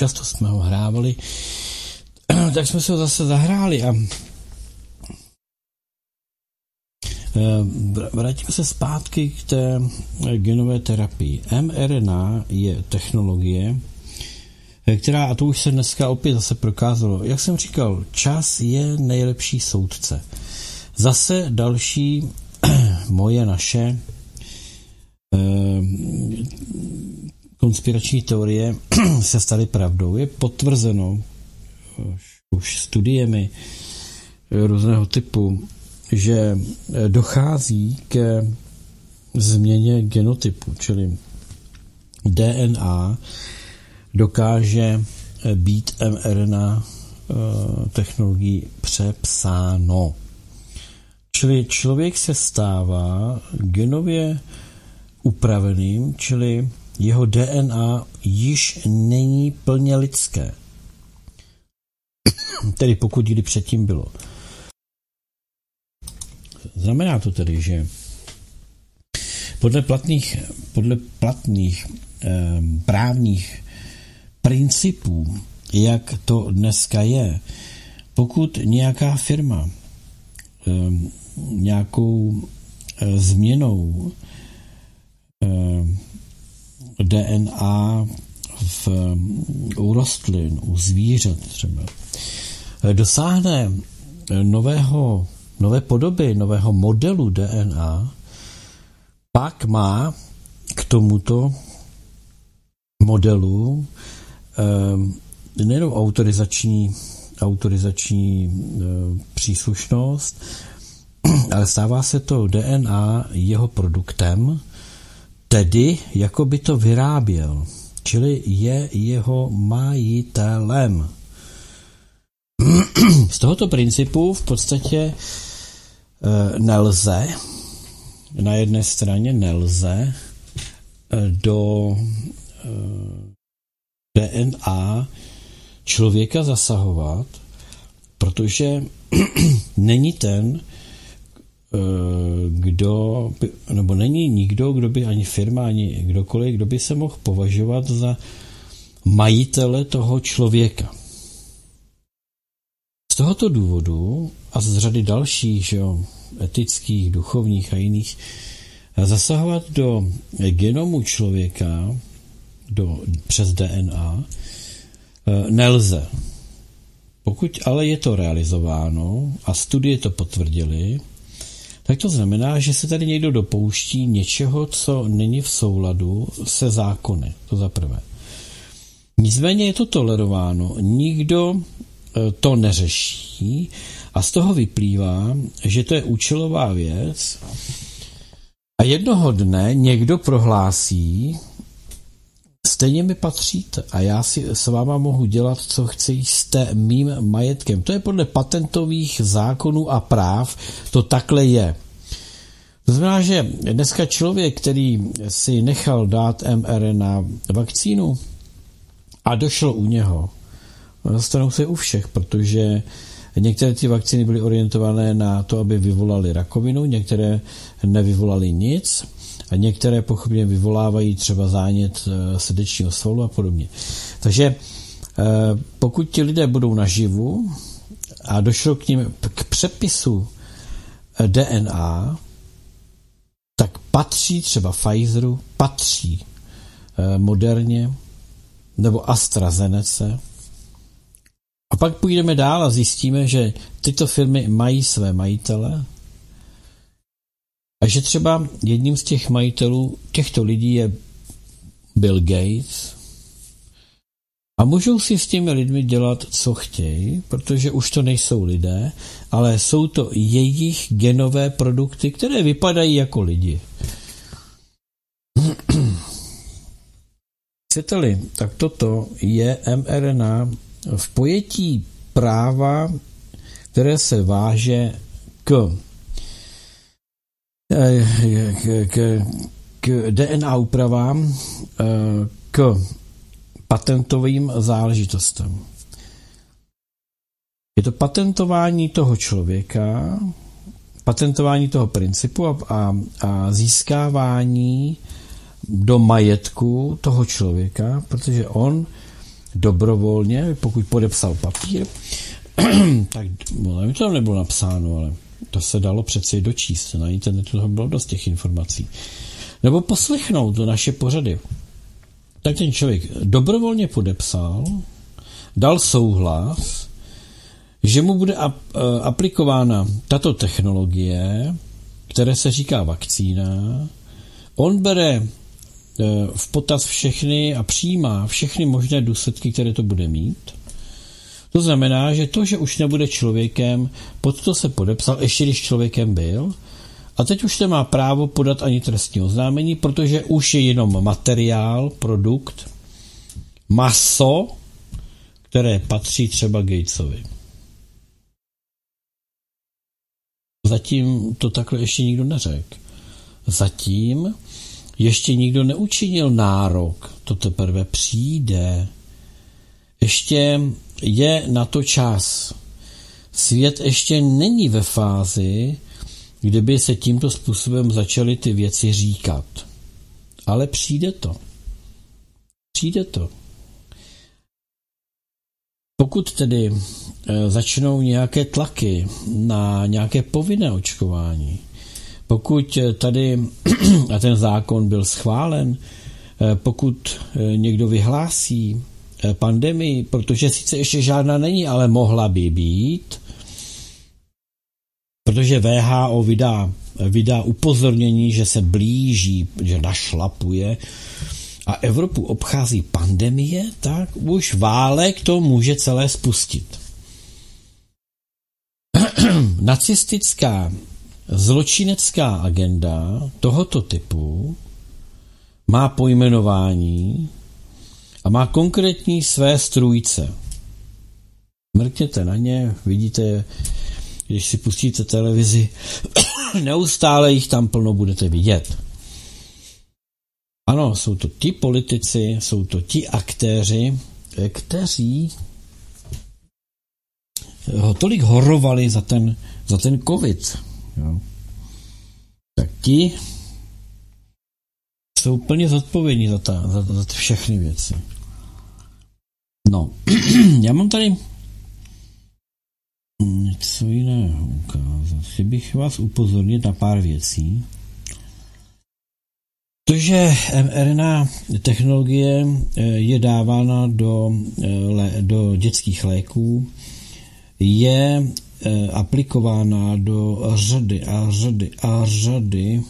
[SPEAKER 2] Často jsme ho hrávali, (clears throat) tak jsme se ho zase zahráli a eh, vr- vrátíme se zpátky k té genové terapii. mRNA je technologie, eh, která, a to už se dneska opět zase prokázalo, jak jsem říkal, čas je nejlepší soudce. Zase další (clears throat) moje, naše eh, konspirační teorie (clears throat) se staly pravdou. Je potvrzeno už, už studiemi různého typu, že dochází ke změně genotypu, čili DNA dokáže být mRNA eh, technologií přepsáno. Čili člověk se stává genově upraveným, čili jeho DNA již není plně lidské. (coughs) Tedy pokud kdy předtím bylo. Znamená to tedy, že podle platných, podle platných eh, právních principů, jak to dneska je, pokud nějaká firma eh, nějakou eh, změnou eh, DNA v, u rostlin, u zvířat třeba, dosáhne nového, nové podoby, nového modelu DNA, pak má k tomuto modelu eh, nejenom autorizační, autorizační eh, příslušnost, (clears throat) ale stává se to DNA jeho produktem, tedy jako by to vyráběl, čili je jeho majitelem. (clears throat) Z tohoto principu v podstatě e, nelze, na jedné straně nelze e, do e, DNA člověka zasahovat, protože (clears throat) není ten, kdo, by, nebo není nikdo, kdo by ani firma, ani kdokoliv, kdo by se mohl považovat za majitele toho člověka. Z tohoto důvodu a z řady dalších, že jo, etických, duchovních a jiných, zasahovat do genomu člověka do, přes DNA nelze. Pokud ale je to realizováno a studie to potvrdily, tak to znamená, že se tady někdo dopouští něčeho, co není v souladu se zákony. To za prvé. Nicméně je to tolerováno, nikdo to neřeší a z toho vyplývá, že to je účelová věc a jednoho dne někdo prohlásí, stejně mi patříte a já si s váma mohu dělat, co chci, jste mým majetkem. To je podle patentových zákonů a práv, to takhle je. To znamená, že dneska člověk, který si nechal dát mRNA vakcínu a došlo u něho, dostanou se u všech, protože některé ty vakcíny byly orientované na to, aby vyvolaly rakovinu, některé nevyvolaly nic a některé pochopně vyvolávají třeba zánět srdečního svalu a podobně. Takže pokud ti lidé budou naživu a došlo k ním k přepisu DNA, tak patří třeba Pfizeru, patří eh, moderně nebo AstraZeneca. A pak půjdeme dál a zjistíme, že tyto firmy mají své majitele a že třeba jedním z těch majitelů těchto lidí je Bill Gates, a můžou si s těmi lidmi dělat, co chtějí, protože už to nejsou lidé, ale jsou to jejich genové produkty, které vypadají jako lidi. (clears throat) Chcete-li, tak toto je mRNA v pojetí práva, které se váže k, k, k, DNA úpravám, k patentovým záležitostem. Je to patentování toho člověka, patentování toho principu a, a, a získávání do majetku toho člověka, protože on dobrovolně, pokud podepsal papír, (clears throat) tak nevím, to tam nebylo napsáno, ale to se dalo přeci dočíst. Na internetu toho bylo dost těch informací. Nebo poslechnout do naše pořady tak ten člověk dobrovolně podepsal, dal souhlas, že mu bude eh, aplikována tato technologie, které se říká vakcína. On bere eh, v potaz všechny a přijímá všechny možné důsledky, které to bude mít. To znamená, že to, že už nebude člověkem, pod to se podepsal, ještě když člověkem byl, a teď už nemá právo podat ani trestní oznámení, protože už je jenom materiál, produkt, maso, které patří třeba Gatesovi. Zatím to takhle ještě nikdo neřekl. Zatím ještě nikdo neučinil nárok. To teprve přijde. Ještě je na to čas. Svět ještě není ve fázi, kdyby se tímto způsobem začaly ty věci říkat. Ale přijde to. Přijde to. Pokud tedy e, začnou nějaké tlaky na nějaké povinné očkování, pokud tady, (clears throat) a ten zákon byl schválen, e, pokud e, někdo vyhlásí pandemii, protože sice ještě žádná není, ale mohla by být, protože VHO vydá, vydá upozornění, že se blíží, že našlapuje a Evropu obchází pandemie, tak už válek to může celé spustit. (clears throat) Nacistická zločinecká agenda tohoto typu má pojmenování a má konkrétní své strůjce. Mrkněte na ně, vidíte když si pustíte televizi, (coughs) neustále jich tam plno budete vidět. Ano, jsou to ti politici, jsou to ti aktéři, eh, kteří ho tolik horovali za ten, za ten covid. Jo. Tak ti jsou plně zodpovědní za, ta, za, za všechny věci. No, (clears throat) já mám tady něco jiného ukázat. Chtěl bych vás upozornit na pár věcí. To, že mRNA technologie eh, je dávána do, eh, do dětských léků, je eh, aplikována do řady a řady a řady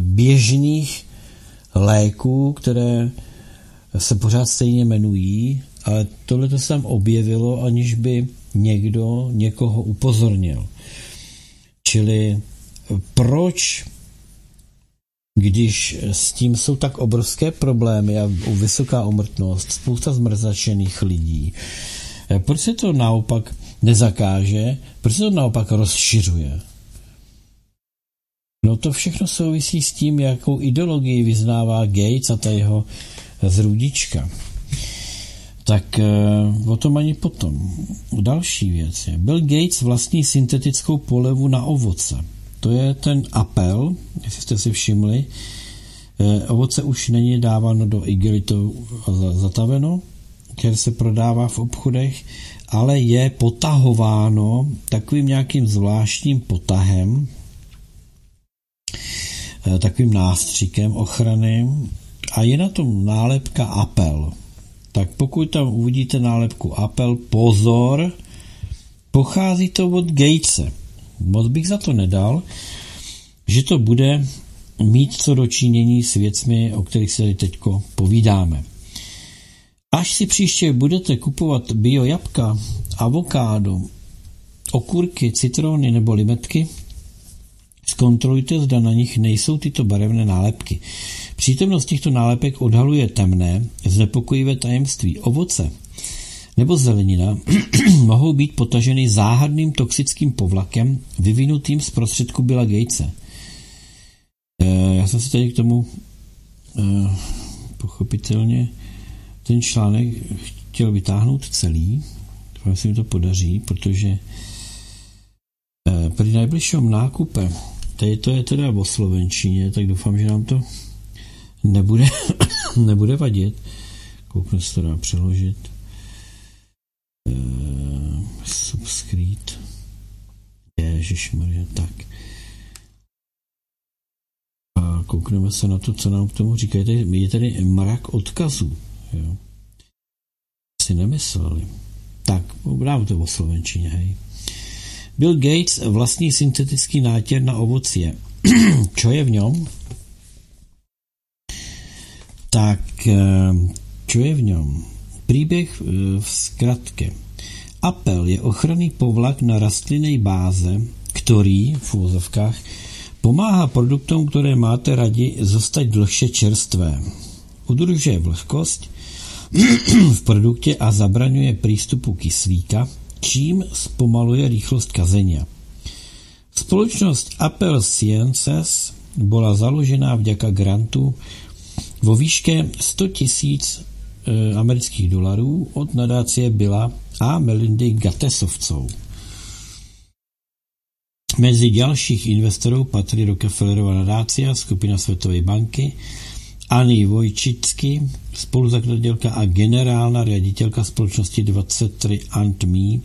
[SPEAKER 2] běžných léků, které se pořád stejně jmenují, ale tohle to se tam objevilo, aniž by někdo někoho upozornil. Čili proč, když s tím jsou tak obrovské problémy a vysoká umrtnost, spousta zmrzačených lidí, proč se to naopak nezakáže, proč se to naopak rozšiřuje? No to všechno souvisí s tím, jakou ideologii vyznává Gates a ta jeho zrůdička. Tak uh, o tom ani potom. Další věc je, Bill Gates vlastní syntetickou polevu na ovoce. To je ten apel, jestli jste si všimli. Uh, ovoce už není dáváno do igelitu zataveno, které se prodává v obchodech, ale je potahováno takovým nějakým zvláštním potahem, eh, takovým nástřikem ochrany a je na tom nálepka Apple. Tak pokud tam uvidíte nálepku Apple, pozor, pochází to od Gatese. Moc bych za to nedal, že to bude mít co dočinění s věcmi, o kterých se teď povídáme. Až si příště budete kupovat bio jabka, avokádo, okurky, citrony nebo limetky, zkontrolujte, zda na nich nejsou tyto barevné nálepky. Přítomnost těchto nálepek odhaluje temné, znepokojivé tajemství. Ovoce nebo zelenina (clears throat) mohou být potaženy záhadným toxickým povlakem vyvinutým z prostředku Billa Gatese. E, já jsem se tady k tomu e, pochopitelně ten článek chtěl vytáhnout celý. Doufám, se mi to podaří, protože e, při nejbližším nákupe, tady to je teda o slovenčině, tak doufám, že nám to nebude, (coughs) nebude vadit. Kouknu se to dá přeložit. Uh, subscribe. Ježišmarja, tak. A koukneme se na to, co nám k tomu říkají. Je tady mrak odkazů. Jo. Si nemysleli. Tak, dám to o slovenčině, hej. Bill Gates vlastní syntetický nátěr na ovocie. (clears throat) Čo je v něm? Tak, eh, čo je v něm? Příběh eh, v zkratke. Apel je ochranný povlak na rastlinnej báze, který v úvozovkách pomáhá produktům, které máte radi, zostať dlhše čerstvé. Udržuje vlhkost (clears throat) v produktě a zabraňuje přístupu kyslíka, čím zpomaluje rychlost kazenia. Společnost Apple Sciences byla založená vďaka grantu vo výške 100 tisíc e, amerických dolarů od nadácie Billa a Melindy Gatesovců. Mezi dalších investorů patří Rockefellerova nadácia, skupina Světové banky, Ani Vojčicky, spoluzakladatelka a generálna riaditeľka společnosti 23 Me,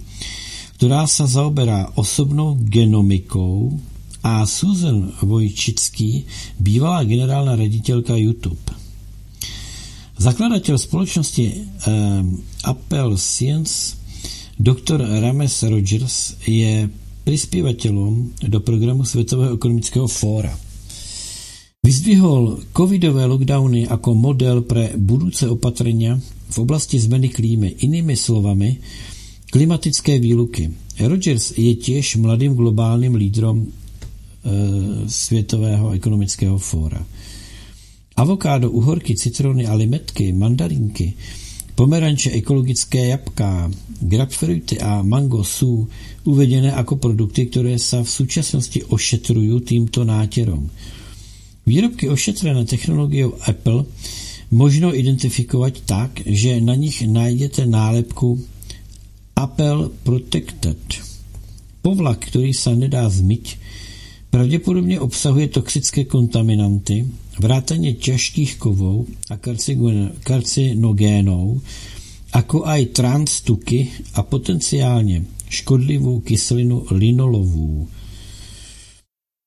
[SPEAKER 2] která se zaoberá osobnou genomikou a Susan Vojčický, bývalá generálna ředitelka YouTube. Zakladatel společnosti eh, Apple Science, doktor Rames Rogers, je prispěvatelem do programu Světového ekonomického fóra. Vyzdvihol covidové lockdowny jako model pre budoucí opatrenia v oblasti zmeny klímy. Inými slovami, klimatické výluky. Rogers je těž mladým globálním lídrom e, Světového ekonomického fóra. Avokádo, uhorky, citrony a limetky, mandarinky, pomeranče, ekologické jabka, grapefruity a mango jsou uvedené jako produkty, které se v současnosti ošetrují tímto nátěrom. Výrobky ošetřené technologiou Apple možno identifikovat tak, že na nich najdete nálepku Apple Protected. Povlak, který se nedá zmyť, pravděpodobně obsahuje toxické kontaminanty, vrátaně těžkých kovů a karcinogénů, jako aj transtuky a potenciálně škodlivou kyselinu linolovou.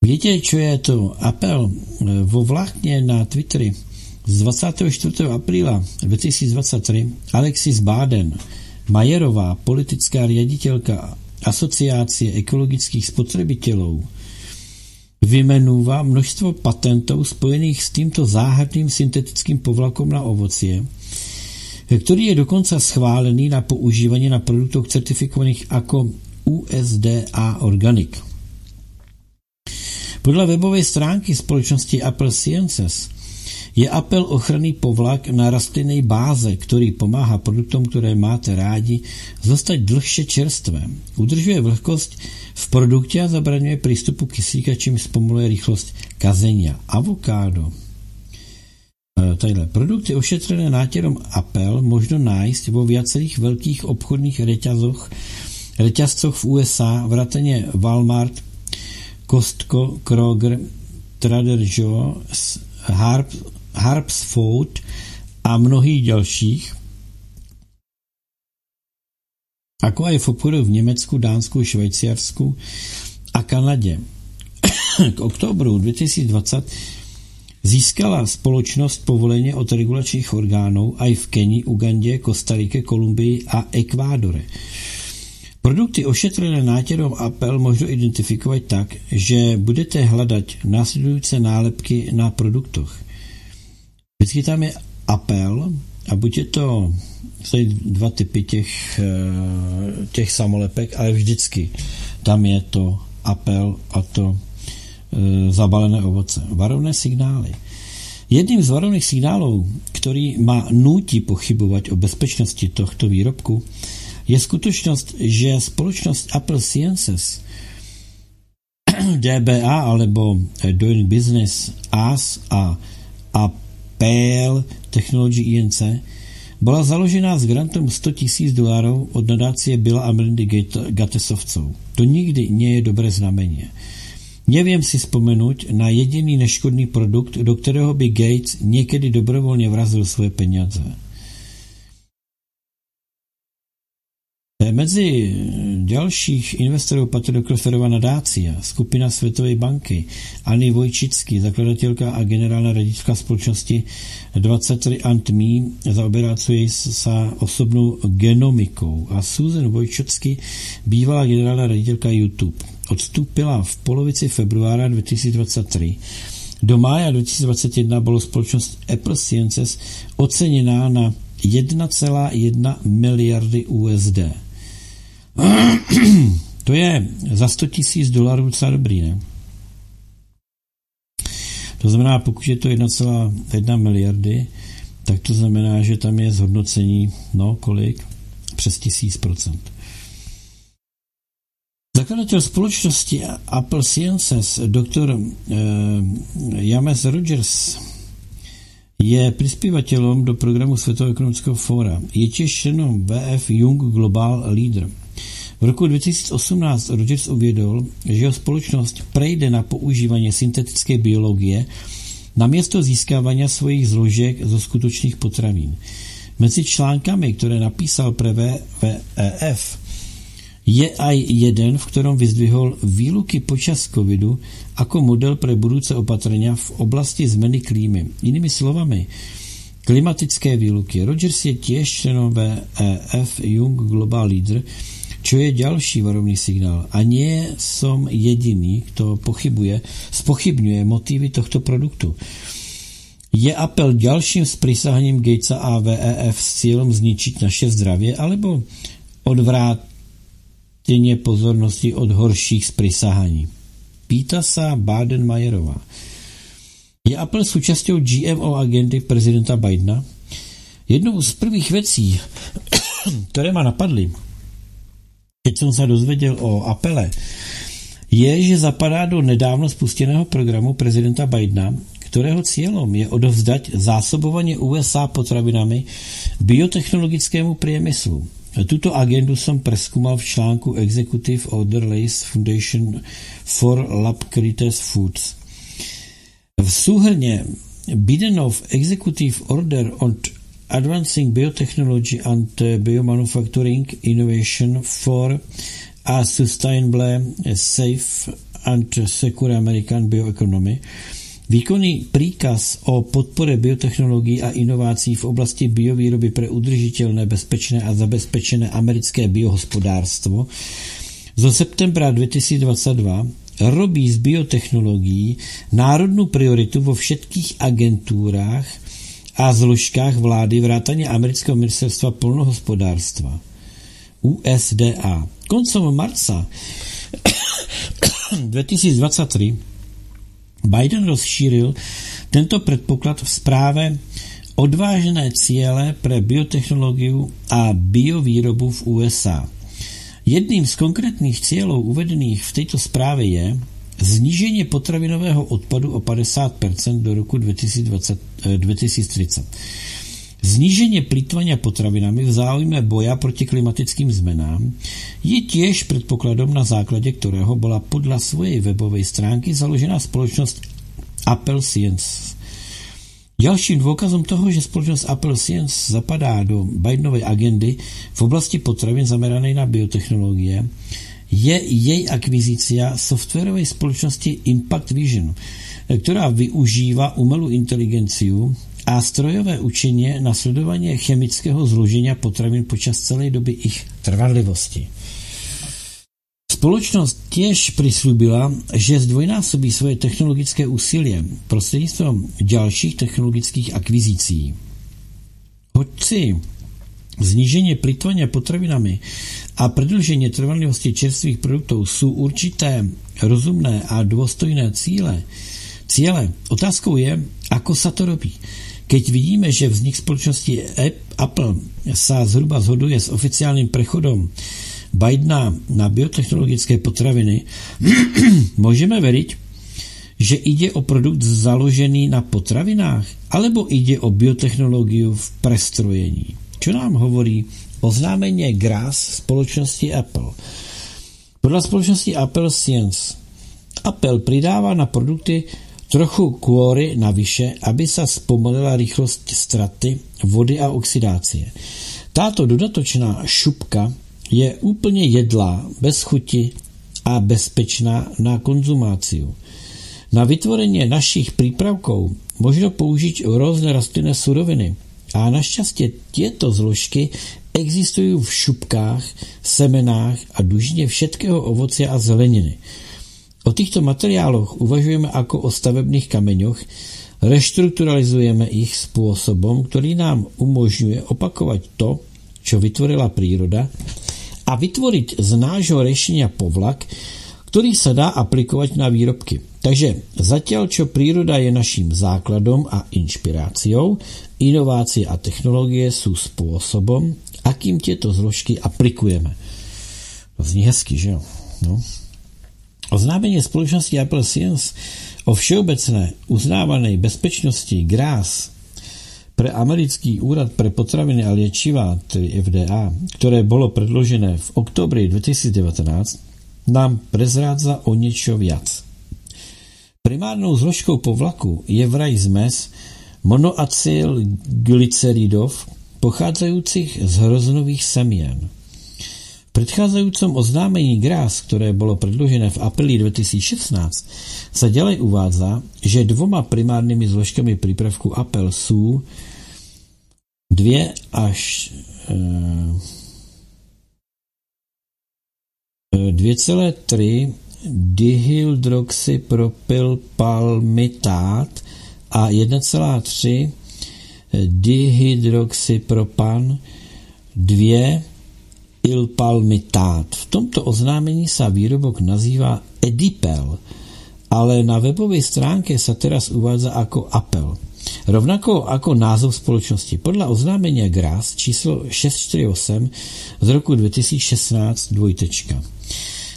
[SPEAKER 2] Víte, čo je to apel vo vlákně na Twitteri z 24. apríla 2023 Alexis Baden, Majerová, politická riaditeľka Asociácie ekologických spotřebitelů, vymenúva množstvo patentů spojených s tímto záhadným syntetickým povlakom na ovocie, který je dokonce schválený na používání na produktech certifikovaných jako USDA Organic. Podle webové stránky společnosti Apple Sciences je Apple ochranný povlak na rastlinné báze, který pomáhá produktům, které máte rádi, zostať dlhše čerstvé. Udržuje vlhkost v produktě a zabraňuje přístupu kyslíka, čím zpomaluje rychlost kazení. Avokádo. E, tadyhle. Produkty ošetřené nátěrom Apple možno nájsť vo viacerých velkých obchodních reťazoch, reťazcoch v USA, vrataně Walmart, Costco, Kroger, Trader Joe's, Harp, Harps Food a mnohých dalších. Ako aj v obchodu v Německu, Dánsku, Švajciarsku a Kanadě. (coughs) k oktobru 2020 získala společnost povolení od regulačních orgánů i v Keni, Ugandě, Kostarike, Kolumbii a Ekvádore. Produkty ošetřené nátěrou Apple možno identifikovat tak, že budete hledat následující nálepky na produktech. Vždycky tam je Apple a buď je to jsou dva typy těch, eh, těch samolepek, ale vždycky tam je to Apple a to e, zabalené ovoce. Varovné signály. Jedním z varovných signálů, který má nutí pochybovat o bezpečnosti tohto výrobku, je skutečnost, že společnost Apple Sciences (clears throat) DBA alebo Doing Business AS a Apple Technology INC byla založena s grantem 100 000 dolarů od nadácie Billa a Melindy Gatesovcov. To nikdy nie je dobré znamení. Nevím si vzpomenout na jediný neškodný produkt, do kterého by Gates někdy dobrovolně vrazil svoje peníze. Mezi dalších investorů patří Rockefellerova nadácia, skupina Světové banky, Anny Vojčicky, zakladatelka a generální ředitelka společnosti 23 Me, zaoberácuje se osobnou genomikou a Susan Vojčicky, bývalá generální ředitelka YouTube. Odstúpila v polovici februára 2023. Do mája 2021 bylo společnost Apple Sciences oceněná na 1,1 miliardy USD. (clears throat) to je za 100 tisíc dolarů docela dobrý, ne? To znamená, pokud je to 1,1 miliardy, tak to znamená, že tam je zhodnocení, no kolik? Přes tisíc procent. Zakladatel společnosti Apple Sciences, doktor eh, James Rogers, je přispěvatelem do programu Světového ekonomického fóra. Je těž VF Young Global Leader. V roku 2018 Rogers uvědol, že jeho společnost prejde na používání syntetické biologie na město získávání svojich zložek zo skutečných potravín. Mezi článkami, které napísal pre VEF, je aj jeden, v ktorom vyzdvihol výluky počas covidu ako model pre budúce opatrenia v oblasti zmeny klímy. Inými slovami, klimatické výluky. Rogers je tiež členom VEF Young Global Leader, čo je ďalší varovný signál. A nie som jediný, kto pochybuje, spochybňuje motívy tohto produktu. Je apel ďalším sprísahaním Gatesa a VEF s cieľom zničiť naše zdravie, alebo odvrát stěně pozornosti od horších sprisahaní. Pýta se Baden-Majerová. Je Apple součástí GMO agendy prezidenta Bidena? Jednou z prvých věcí, (coughs) které ma napadly, keď jsem se dozvěděl o Apple, je, že zapadá do nedávno spusteného programu prezidenta Bidena, kterého cílem je odovzdať zásobování USA potravinami biotechnologickému priemyslu. Tuto agendu jsem preskúmal v článku Executive Order Lace Foundation for Lab Creators Foods. V súhrně Bidenov Executive Order on Advancing Biotechnology and Biomanufacturing Innovation for a Sustainable, Safe and Secure American Bioeconomy. Výkonný príkaz o podpore biotechnologií a inovací v oblasti biovýroby pre udržiteľné, bezpečné a zabezpečené americké biohospodárstvo. Zo septembra 2022 robí z biotechnologií národnú prioritu vo všetkých agentúrách a zložkách vlády vrátane amerického ministerstva polnohospodárstva USDA. Koncom marca (coughs) 2023 Biden rozšířil tento předpoklad v zpráve odvážné cíle pre biotechnologiu a biovýrobu v USA. Jedným z konkrétních cílů uvedených v této zprávě je znížení potravinového odpadu o 50% do roku 2020, 2030. Zníženie plýtvania potravinami v záujme boja proti klimatickým zmenám je tiež predpokladom, na základe ktorého bola podľa svojej webovej stránky založená spoločnosť Apple Science. Ďalším dôkazom toho, že spoločnosť Apple Science zapadá do Bidenovej agendy v oblasti potravin zameranej na biotechnológie, je jej akvizícia softwarovej společnosti Impact Vision, která využívá umelou inteligenciu a strojové učení na sledování chemického zložení potravin počas celé doby ich trvanlivosti. Společnost těž přislúbila, že zdvojnásobí svoje technologické úsilí prostřednictvím dalších technologických akvizicí. Hoci znížení plitvania potravinami a prodloužení trvanlivosti čerstvých produktů jsou určité rozumné a důstojné cíle, cíle. Otázkou je, ako sa to robí. Keď vidíme, že vznik společnosti Apple sa zhruba zhoduje s oficiálním prechodom Bidena na biotechnologické potraviny, (clears throat) můžeme veriť, že ide o produkt založený na potravinách, alebo ide o biotechnologiu v prestrojení. Čo nám hovorí oznámení GRAS společnosti Apple? Podle společnosti Apple Science Apple přidává na produkty trochu kvóry navyše, aby se zpomalila rychlost straty vody a oxidácie. Táto dodatočná šupka je úplně jedlá, bez chuti a bezpečná na konzumáciu. Na vytvorení našich přípravků možno použít různé rostlinné suroviny a naštěstí těto zložky existují v šupkách, semenách a dužině všetkého ovoce a zeleniny. O těchto materiáloch uvažujeme jako o stavebných kameňoch, reštrukturalizujeme ich způsobem, který nám umožňuje opakovat to, čo vytvorila príroda a vytvoriť z nášho riešenia povlak, ktorý sa dá aplikovať na výrobky. Takže zatiaľ, čo príroda je naším základom a inšpiráciou, inovácie a technologie sú spôsobom, akým tieto zložky aplikujeme. To zní hezky, že jo? No. Oznámení společnosti Apple Science o všeobecné uznávané bezpečnosti GRAS pre americký úrad pre potraviny a liečiva, tedy FDA, ktoré bolo predložené v oktobri 2019, nám prezrádza o niečo viac. Primárnou zložkou povlaku je vraj zmes monoacyl pochádzajúcich z hroznových semien. V predchádzajúcom oznámení GRAS, ktoré bolo predložené v apríli 2016, sa ďalej uvádza, že dvoma primárnymi zložkami prípravku Apple sú dvě až 2,3 dihydroxypropylpalmitát a 1,3 dihydroxypropan 2 ilpalmitát. V tomto oznámení sa výrobok nazýva Edipel, ale na webové stránke sa teraz uvádza ako Apple. Rovnako ako názov společnosti. Podle oznámení GRAS číslo 648 z roku 2016 dvojtečka.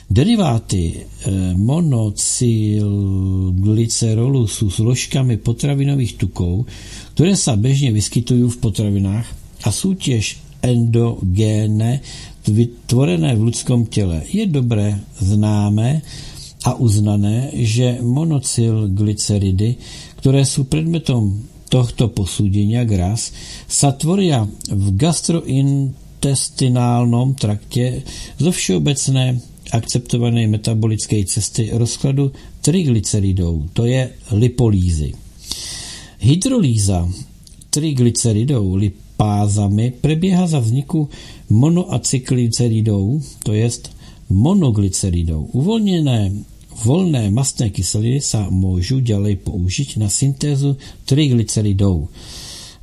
[SPEAKER 2] Deriváty eh, monocylglycerolu jsou složkami potravinových tuků, které se běžně vyskytují v potravinách a jsou těž endogénne vytvorené v lidském těle. Je dobré známé a uznané, že monocylglyceridy, které jsou předmetom tohto posúdenia GRAS sa tvoria v gastrointestinálnom trakte zo všeobecné akceptované metabolickej cesty rozkladu triglyceridov, to je lipolízy. Hydrolíza triglyceridov lipázami prebieha za vzniku monoacyklyceridov, to jest monoglyceridov. Uvolněné Volné mastné kyseliny sa môžu ďalej použiť na syntézu triglyceridov.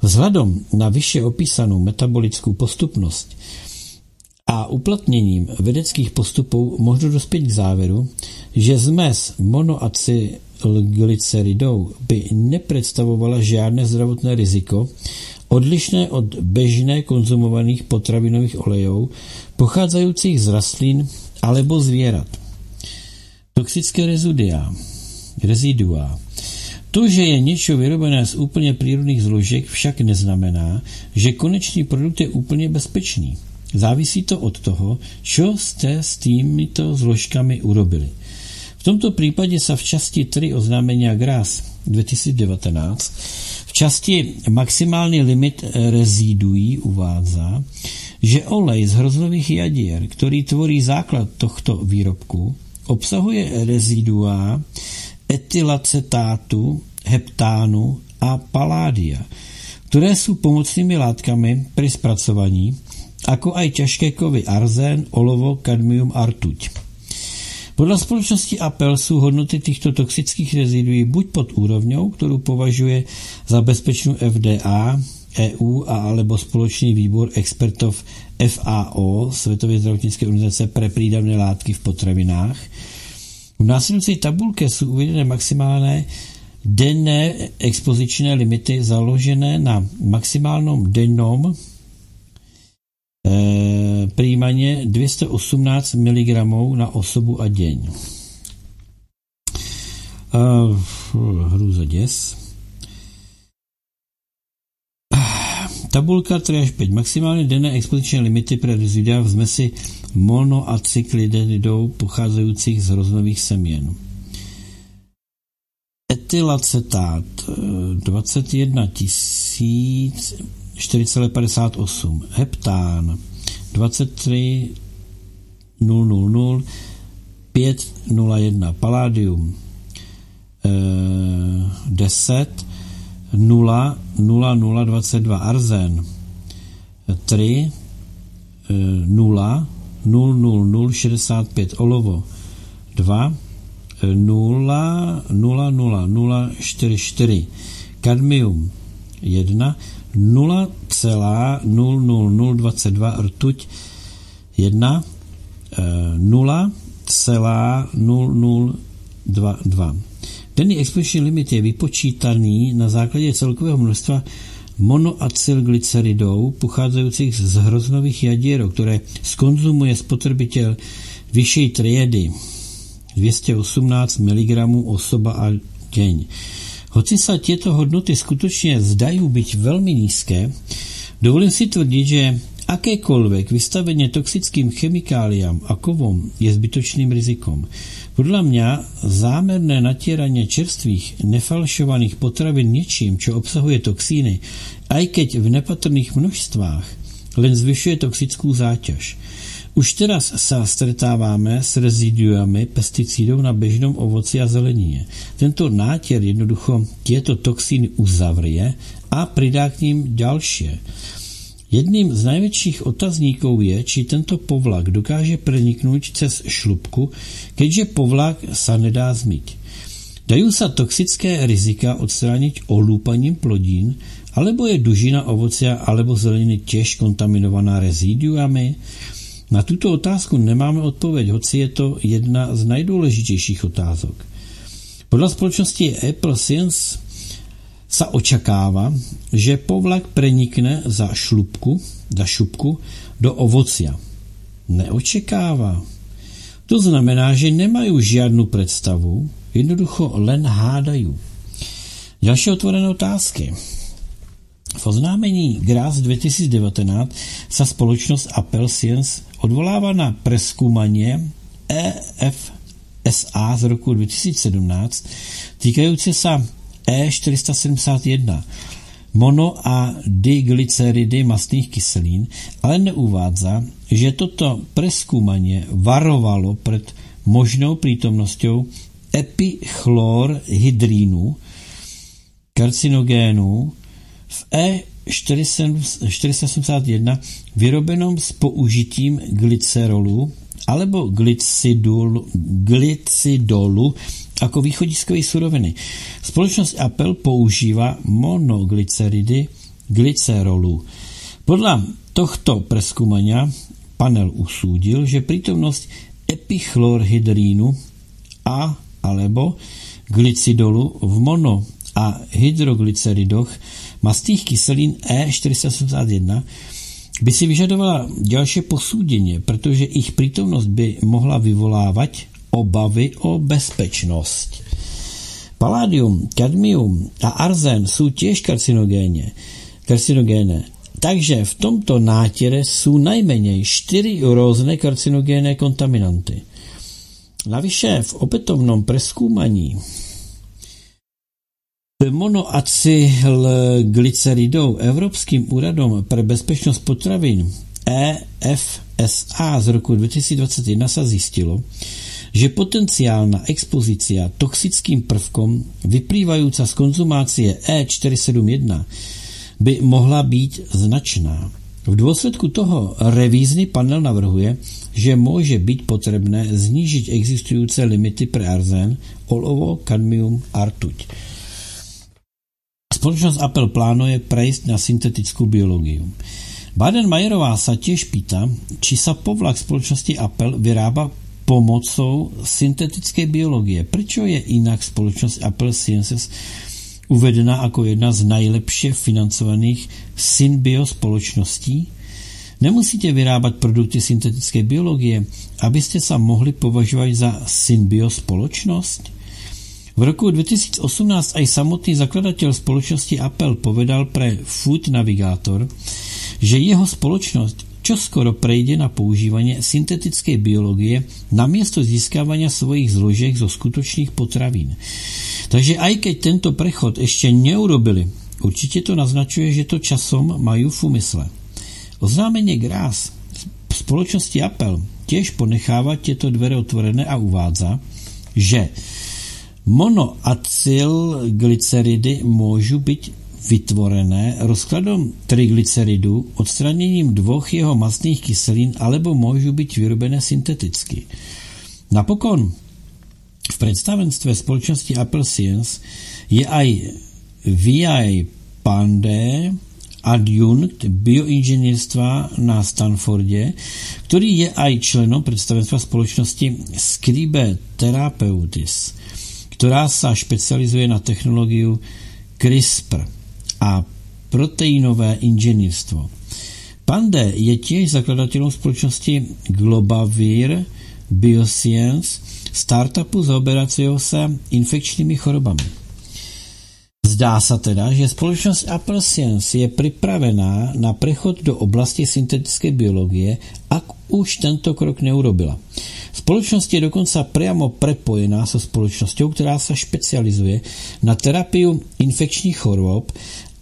[SPEAKER 2] Vzhľadom na vyššie opísanú metabolickou postupnosť a uplatněním vedeckých postupů možno dospět k závěru, že zmes monoacylglyceridou by nepředstavovala žádné zdravotné riziko, odlišné od běžné konzumovaných potravinových olejů, pocházejících z rastlín alebo zvěrat. Toxické rezidia. rezidua. To, že je něco vyrobené z úplně přírodních zložek, však neznamená, že konečný produkt je úplně bezpečný. Závisí to od toho, co jste s týmito zložkami urobili. V tomto případě se v časti 3 oznámení GRAS 2019 v časti maximální limit reziduí uvádza, že olej z hroznových jaděr, který tvorí základ tohto výrobku, obsahuje rezidua etylacetátu, heptánu a paládia, které jsou pomocnými látkami při zpracovaní, jako aj těžké kovy arzén, olovo, kadmium a rtuť. Podle společnosti Apple jsou hodnoty těchto toxických reziduí buď pod úrovňou, kterou považuje za bezpečnou FDA, EU a alebo společný výbor expertov FAO, Světové zdravotnické organizace pre prídavné látky v potravinách. V následující tabulce jsou uvedené maximálné denné expozičné limity založené na maximálnom dennom přijímaně 218 mg na osobu a deň. E, hrůza děs. Tabulka 3 až 5. Maximálně denné expoziční limity pro rezidua v zmesi monoacyklididou pocházejících z hroznových semien. Etylacetát 21 4,58. Heptán 23 000 501. Paládium 10 0 0022 arzen 3 0 00065 olovo 2 0 00044 kadmium 1 0,00022 rtuť 1 0,0022 Denní exposiční limit je vypočítaný na základě celkového množstva monoacylglyceridou pocházejících z hroznových jaděrů, které skonzumuje spotřebitel vyšší triedy 218 mg osoba a deň. Hoci se těto hodnoty skutečně zdají být velmi nízké, dovolím si tvrdit, že akékoliv vystavení toxickým chemikáliám a kovom je zbytočným rizikom. Podle mě zámerné natíraně čerstvých, nefalšovaných potravin něčím, čo obsahuje toxíny, aj keď v nepatrných množstvách, len zvyšuje toxickou záťaž. Už teraz sa stretáváme s reziduami pesticidů na bežnom ovoci a zelenině. Tento nátěr jednoducho těto toxíny uzavrie a přidá k ním další. Jedným z největších otazníků je, či tento povlak dokáže preniknout cez šlubku, keďže povlak sa nedá zmyť. Dají se toxické rizika odstranit olúpaním plodín, alebo je dužina ovoce alebo zeleniny těž kontaminovaná reziduami? Na tuto otázku nemáme odpověď, hoci je to jedna z nejdůležitějších otázok. Podle společnosti Apple Science sa očakává, že povlak prenikne za šlubku, za šupku do ovocia. Neočekává. To znamená, že nemají žádnou představu, jednoducho len hádají. Další otvorené otázky. V oznámení GRAS 2019 sa společnost Apple Science odvolává na preskúmanie EFSA z roku 2017 týkající se E471 mono a diglyceridy mastných kyselín, ale neuvádza, že toto preskúmanie varovalo před možnou prítomnosťou epichlorhydrínu, karcinogénu v E471 vyrobenom s použitím glycerolu alebo glycidolu, glycidolu jako východiskové suroviny. Společnost Apple používá monoglyceridy glycerolu. Podle tohto preskúmania panel usúdil, že prítomnosť epichlorhydrínu a alebo glycidolu v mono a hydroglyceridoch mastných kyselín E481 by si vyžadovala další posúdenie, protože ich prítomnosť by mohla vyvolávat obavy o bezpečnost. Paládium, kadmium a arzen jsou těž karcinogéně. Takže v tomto nátěre jsou nejméně čtyři různé karcinogénné kontaminanty. Navyše v opětovnom preskúmaní monoacylglyceridou Evropským úradom pre bezpečnost potravin EFSA z roku 2021 sa zistilo, že potenciálna expozícia toxickým prvkom vyplývajúca z konzumácie E471 by mohla být značná. V dôsledku toho revízny panel navrhuje, že môže byť potrebné znížiť existujúce limity pre arzén, olovo, kadmium a rtuť. Spoločnosť Apple plánuje prejsť na syntetickú biológiu. Baden-Majerová sa tiež pýta, či povlak spoločnosti Apple vyrába pomocou syntetické biologie. Prečo je inak spoločnosť Apple Sciences uvedena ako jedna z najlepšie financovaných synbio spoločností? Nemusíte vyrábať produkty syntetické biologie, abyste sa mohli považovať za synbio spoločnosť? V roku 2018 aj samotný zakladateľ spoločnosti Apple povedal pre Food Navigator, že jeho spoločnosť čoskoro prejde na používanie syntetickej biológie namiesto získávania svojich zložiek zo skutočných potravín. Takže aj keď tento prechod ešte neurobili, určite to naznačuje, že to časom majú v úmysle. Oznámenie Grás spoločnosti Apple tiež ponecháva tieto dvere otvorené a uvádza, že monoacylglyceridy môžu byť vytvorené rozkladom triglyceridu, odstraněním dvoch jeho mastných kyselín alebo môžu byť vyrobené synteticky. Napokon v predstavenstve spoločnosti Apple Science je aj V.I. Pandé, adjunkt bioinženýrstva na Stanforde, ktorý je aj členom predstavenstva spoločnosti Scribe Therapeutis, ktorá sa špecializuje na technológiu CRISPR a proteinové inženýrstvo. Pande je tiež zakladateľom spoločnosti Globavir Bioscience, startupu zaoberacieho sa infekčnými chorobami. Zdá sa teda, že spoločnosť Apple Science je pripravená na prechod do oblasti syntetickej biológie, ak už tento krok neurobila. Spoločnosť je dokonca priamo prepojená so spoločnosťou, ktorá sa špecializuje na terapiu infekčných chorôb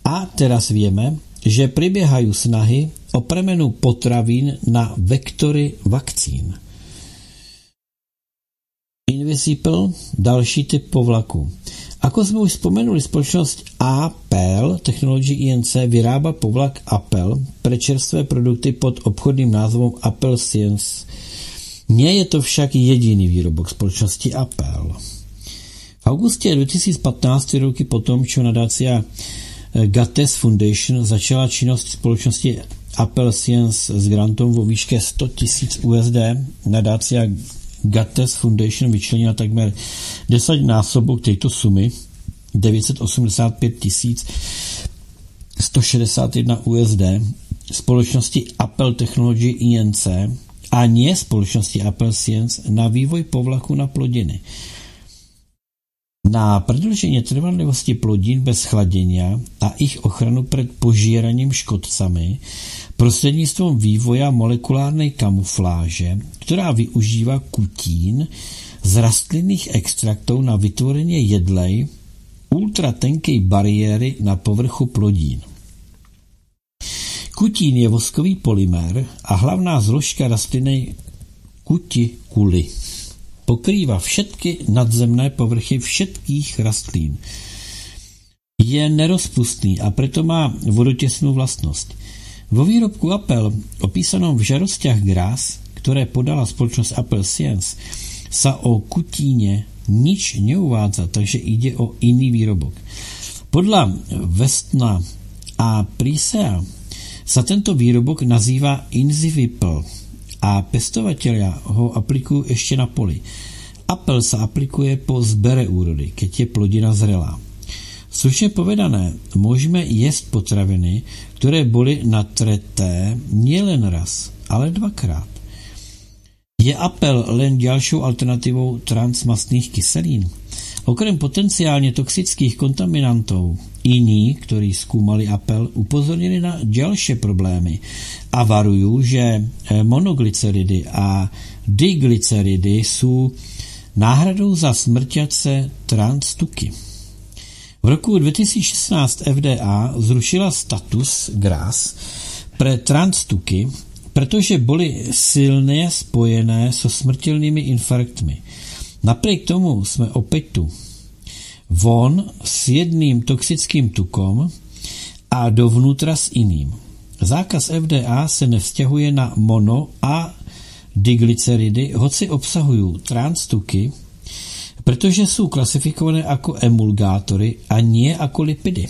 [SPEAKER 2] a teraz vieme, že prebiehajú snahy o premenu potravín na vektory vakcín. Invisible, další typ povlaku. Ako sme už spomenuli, spoločnosť Apple Technology INC vyrába povlak Apple pre čerstvé produkty pod obchodným názvom Apple Science. Nie je to však jediný výrobok spoločnosti Apple. V auguste 2015, roky potom, čo nadácia Gates Foundation začala činnosť spoločnosti Apple Science s grantom vo výške 100 tisíc USD. Nadácia Gates Foundation vyčlenila takmer 10 násobok tejto sumy 985 tisíc 161 USD společnosti Apple Technology INC a nie společnosti Apple Science na vývoj povlaku na plodiny. Na predlženie trvanlivosti plodín bez chladenia a ich ochranu pred požíraním škodcami prostredníctvom vývoja molekulárnej kamufláže, ktorá využíva kutín z rastlinných extraktov na vytvorenie jedlej ultratenkej bariéry na povrchu plodín. Kutín je voskový polymér a hlavná zložka rastlinnej kutikuly pokrýva všetky nadzemné povrchy všetkých rastlín. Je nerozpustný a preto má vodotěsnou vlastnosť. Vo výrobku Apple, opísanom v žarostiach grás, ktoré podala spoločnosť Apple Science, sa o kutíne nič neuvádza, takže ide o iný výrobok. Podľa Westna a Prisea sa tento výrobok nazýva Inzivipl a pestovatelia ho aplikujú ešte na poli. Apel sa aplikuje po zbere úrody, keď je plodina zrelá. Stručne povedané, môžeme jesť potraviny, ktoré boli natreté nielen raz, ale dvakrát. Je apel len ďalšou alternatívou transmastných kyselín? Okrem potenciálne toxických kontaminantov, iní, ktorí skúmali apel, upozornili na ďalšie problémy a varujú, že eh, monoglyceridy a diglyceridy sú náhradou za smrťace transtuky. V roku 2016 FDA zrušila status GRAS pre transtuky protože byly silně spojené so smrtelnými infarktmi. Napriek tomu jsme opět tu. Von s jedným toxickým tukom a dovnútra s iným. Zákaz FDA se nevzťahuje na mono a diglyceridy, hoci obsahují transtuky, protože jsou klasifikované jako emulgátory a nie jako lipidy.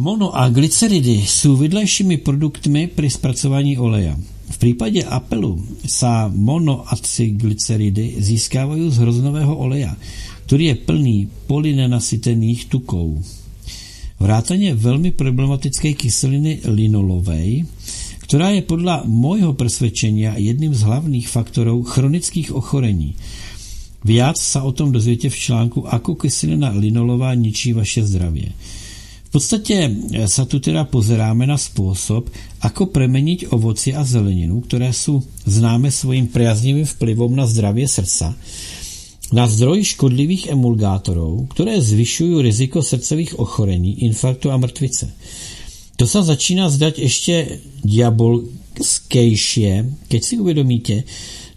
[SPEAKER 2] Mono a glyceridy jsou vedlejšími produktmi při zpracování oleja. V případě apelu sa monoacyglyceridy získávají z hroznového oleja, který je plný polynenasytených tukou. Vrátaně velmi problematické kyseliny linolovej, která je podle môjho presvedčenia jedným z hlavních faktorů chronických ochorení. Viac sa o tom dozvětě v článku Ako kyselina linolová ničí vaše zdravie. V podstatě sa tu teda pozeráme na spôsob, ako premeniť ovoci a zeleninu, které jsou známe svojím priaznivým vplyvom na zdravie srdca, na zdroj škodlivých emulgátorů, které zvyšují riziko srdcových ochorení, infarktu a mrtvice. To sa začíná zdať ešte diabolskejšie, keď si uvedomíte,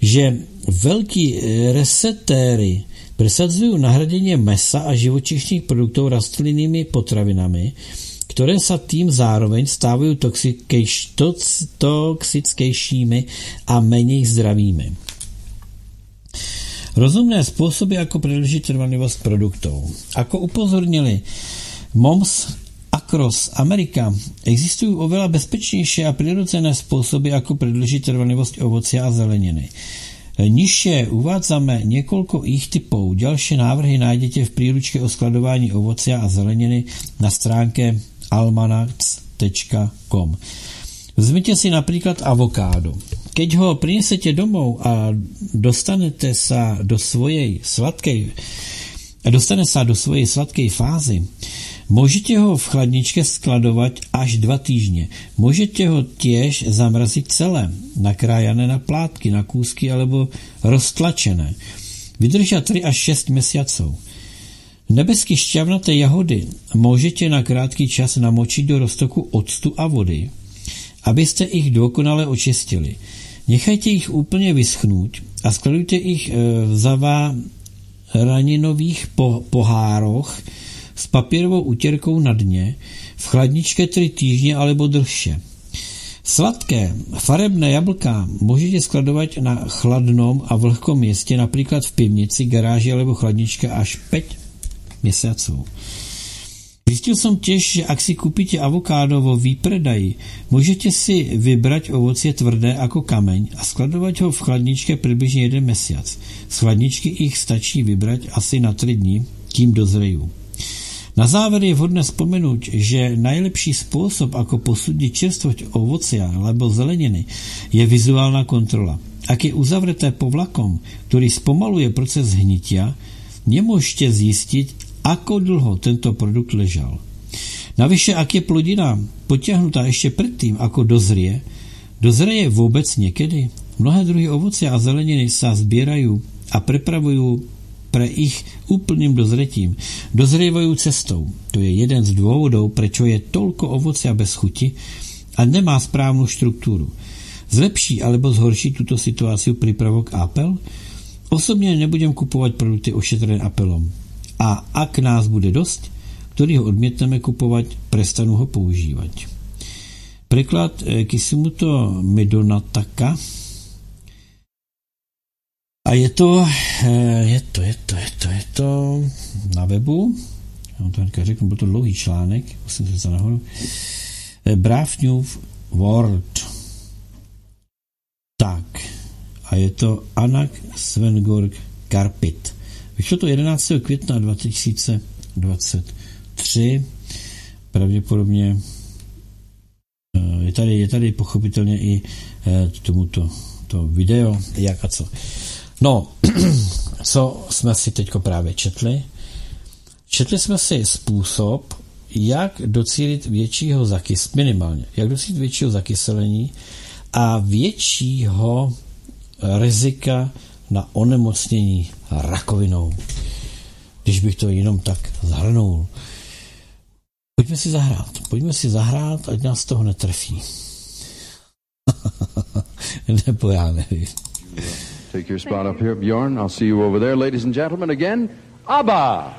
[SPEAKER 2] že veľký resetéry presadzujú nahradenie mesa a živočišných produktov rastlinnými potravinami, ktoré sa tým zároveň stávajú toxickejšími a menej zdravými. Rozumné spôsoby, ako predlžiť trvanlivosť produktov. Ako upozornili MOMS Across Amerika existují oveľa bezpečnější a přirozené způsoby, ako predlžiť trvanlivost ovocia a zeleniny. Nižšie uvádzame niekoľko ich typov. Ďalšie návrhy nájdete v príručke o skladování ovocia a zeleniny na stránke almanac.com. Vezmite si napríklad avokádo. Keď ho prinesete domov a dostanete sa do svojej sladkej dostane sa do svojej sladkej fázy, Můžete ho v chladničke skladovat až dva týždně. Můžete ho těž zamrazit celé, nakrájané na plátky, na kúsky alebo roztlačené. Vydrží 3 až 6 měsíců. Nebesky šťavnaté jahody můžete na krátký čas namočit do roztoku octu a vody, abyste ich dokonale očistili. Nechajte jich úplně vyschnout a skladujte jich e, v zaváraninových pohároch, s papírovou utěrkou na dně, v chladničke tři týdně alebo držše. Sladké, farebné jablka můžete skladovat na chladnom a vlhkom městě, například v pivnici, garáži alebo chladničke až 5 měsíců. Zjistil jsem těž, že ak si kupíte avokádo vo výpredaji, můžete si vybrať ovocie tvrdé jako kameň a skladovat ho v chladničke přibližně jeden měsíc. Z chladničky ich stačí vybrať asi na tři dní, kým dozrejú. Na záver je vhodné vzpomenout, že najlepší způsob, ako posúdiť čerstvosť ovocia alebo zeleniny, je vizuálna kontrola. Ak je uzavreté povlakom, ktorý spomaluje proces hnitia, nemôžete zistiť, ako dlho tento produkt ležal. Navyše, ak je plodina potiahnutá ešte predtým, ako dozrie, dozrie vôbec niekedy. Mnohé druhy ovocia a zeleniny sa zbierajú a prepravujú pre ich úplným dozretím. Dozrievajú cestou. To je jeden z dôvodov, prečo je toľko ovocia bez chuti a nemá správnu štruktúru. Zlepší alebo zhorší túto situáciu prípravok Apple? Osobne nebudem kupovať produkty ošetrené Appleom. A ak nás bude dosť, ktorý ho odmietneme kupovať, prestanú ho používať. Preklad eh, Kisimuto Medonataka a je to, je to, je to, je to, je to na webu, já vám to hnedka řeknu, byl to dlouhý článek, musím se nahoru, eh, Brave New World. Tak, a je to Anak Svengorg Karpit. Vyšlo to 11. května 2023, pravděpodobně eh, je tady, je tady pochopitelně i tomuto to video, jak a co. No, (clears throat) co jsme si teď právě četli? Četli jsme si způsob, jak docílit většího zakys, minimálně, jak docílit většího zakyselení a většího rizika na onemocnění rakovinou. Když bych to jenom tak zahrnul. Pojďme si zahrát. Pojďme si zahrát, ať nás toho netrefí. (laughs) Nebo já nevím.
[SPEAKER 4] Take your spot up here, Bjorn. I'll see you over there. Ladies and gentlemen, again, ABBA.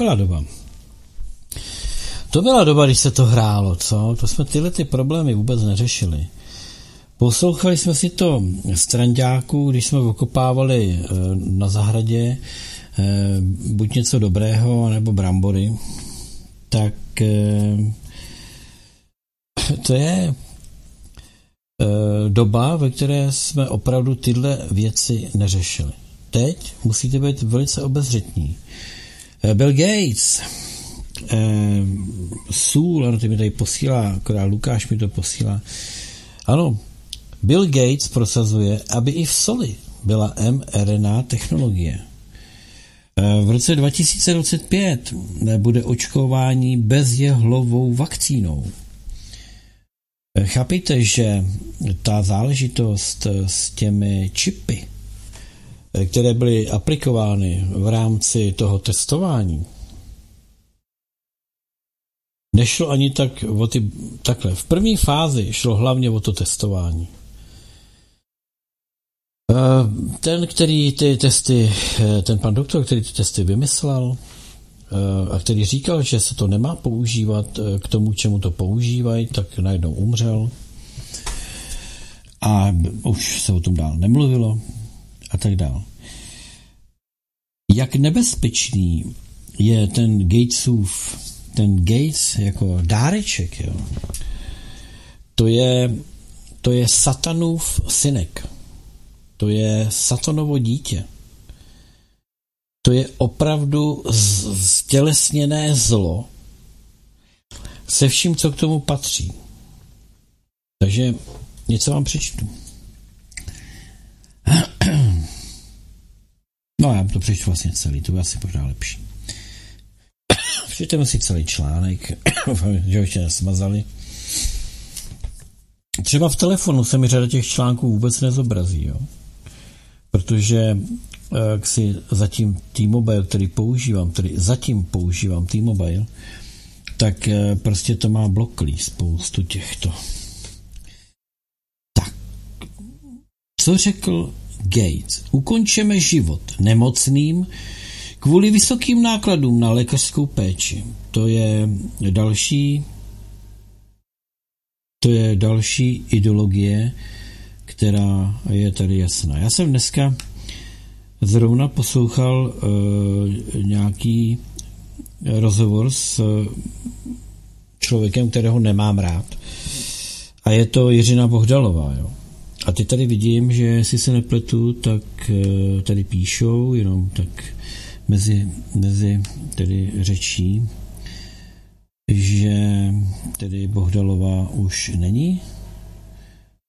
[SPEAKER 2] byla doba. To byla doba, když se to hrálo, co? To jsme tyhle ty problémy vůbec neřešili. Poslouchali jsme si to strandáků, když jsme okopávali eh, na zahradě eh, buď něco dobrého, nebo brambory. Tak eh, to je doba, ve které jsme opravdu tyhle věci neřešili. Teď musíte být velice obezřetní. Eh, Bill Gates, eh, Sůl, ano, ty mi tady posílá, akorát Lukáš mi to posílá. Ano, Bill Gates prosazuje, aby i v soli byla mRNA technologie. Eh, v roce 2025 bude očkování bezjehlovou vakcínou. Eh, chápejte, že ta záležitost s těmi čipy, Eh, které byly aplikovány v rámci toho testování, nešlo ani tak o ty, takhle. V první fázi šlo hlavně o to testování. Eh, ten, který ty testy, eh, ten pan doktor, který ty testy vymyslel a který říkal, že se to nemá používat k tomu, čemu to používají, tak najednou umřel. A už se o tom dál nemluvilo a tak dále. Jak nebezpečný je ten Gatesův, ten Gates jako dáreček, jo? To je, to je satanův synek. To je satanovo dítě. To je opravdu stělesněné zlo se vším, co k tomu patří. Takže něco vám přečtu. No já to přečtu vlastně celý, to bude asi pořád lepší. (coughs) Přečteme si celý článek, (coughs) že ho ještě nesmazali. Třeba v telefonu se mi řada těch článků vůbec nezobrazí, jo? protože jak si zatím T-Mobile, který používám, který zatím používám T-Mobile, tak eh, prostě to má bloklý spoustu těchto. Tak. Co řekl Gates? Ukončeme život nemocným kvůli vysokým nákladům na lékařskou péči. To je další to je další ideologie, která je tady jasná. Já jsem dneska zrovna poslouchal uh, nějaký rozhovor s člověkem, kterého nemám rád. A je to Jiřina Bohdalová. Jo. A ty tady vidím, že jestli se nepletu, tak uh, tady píšou, jenom tak mezi, mezi tedy řečí, že tedy Bohdalová už není,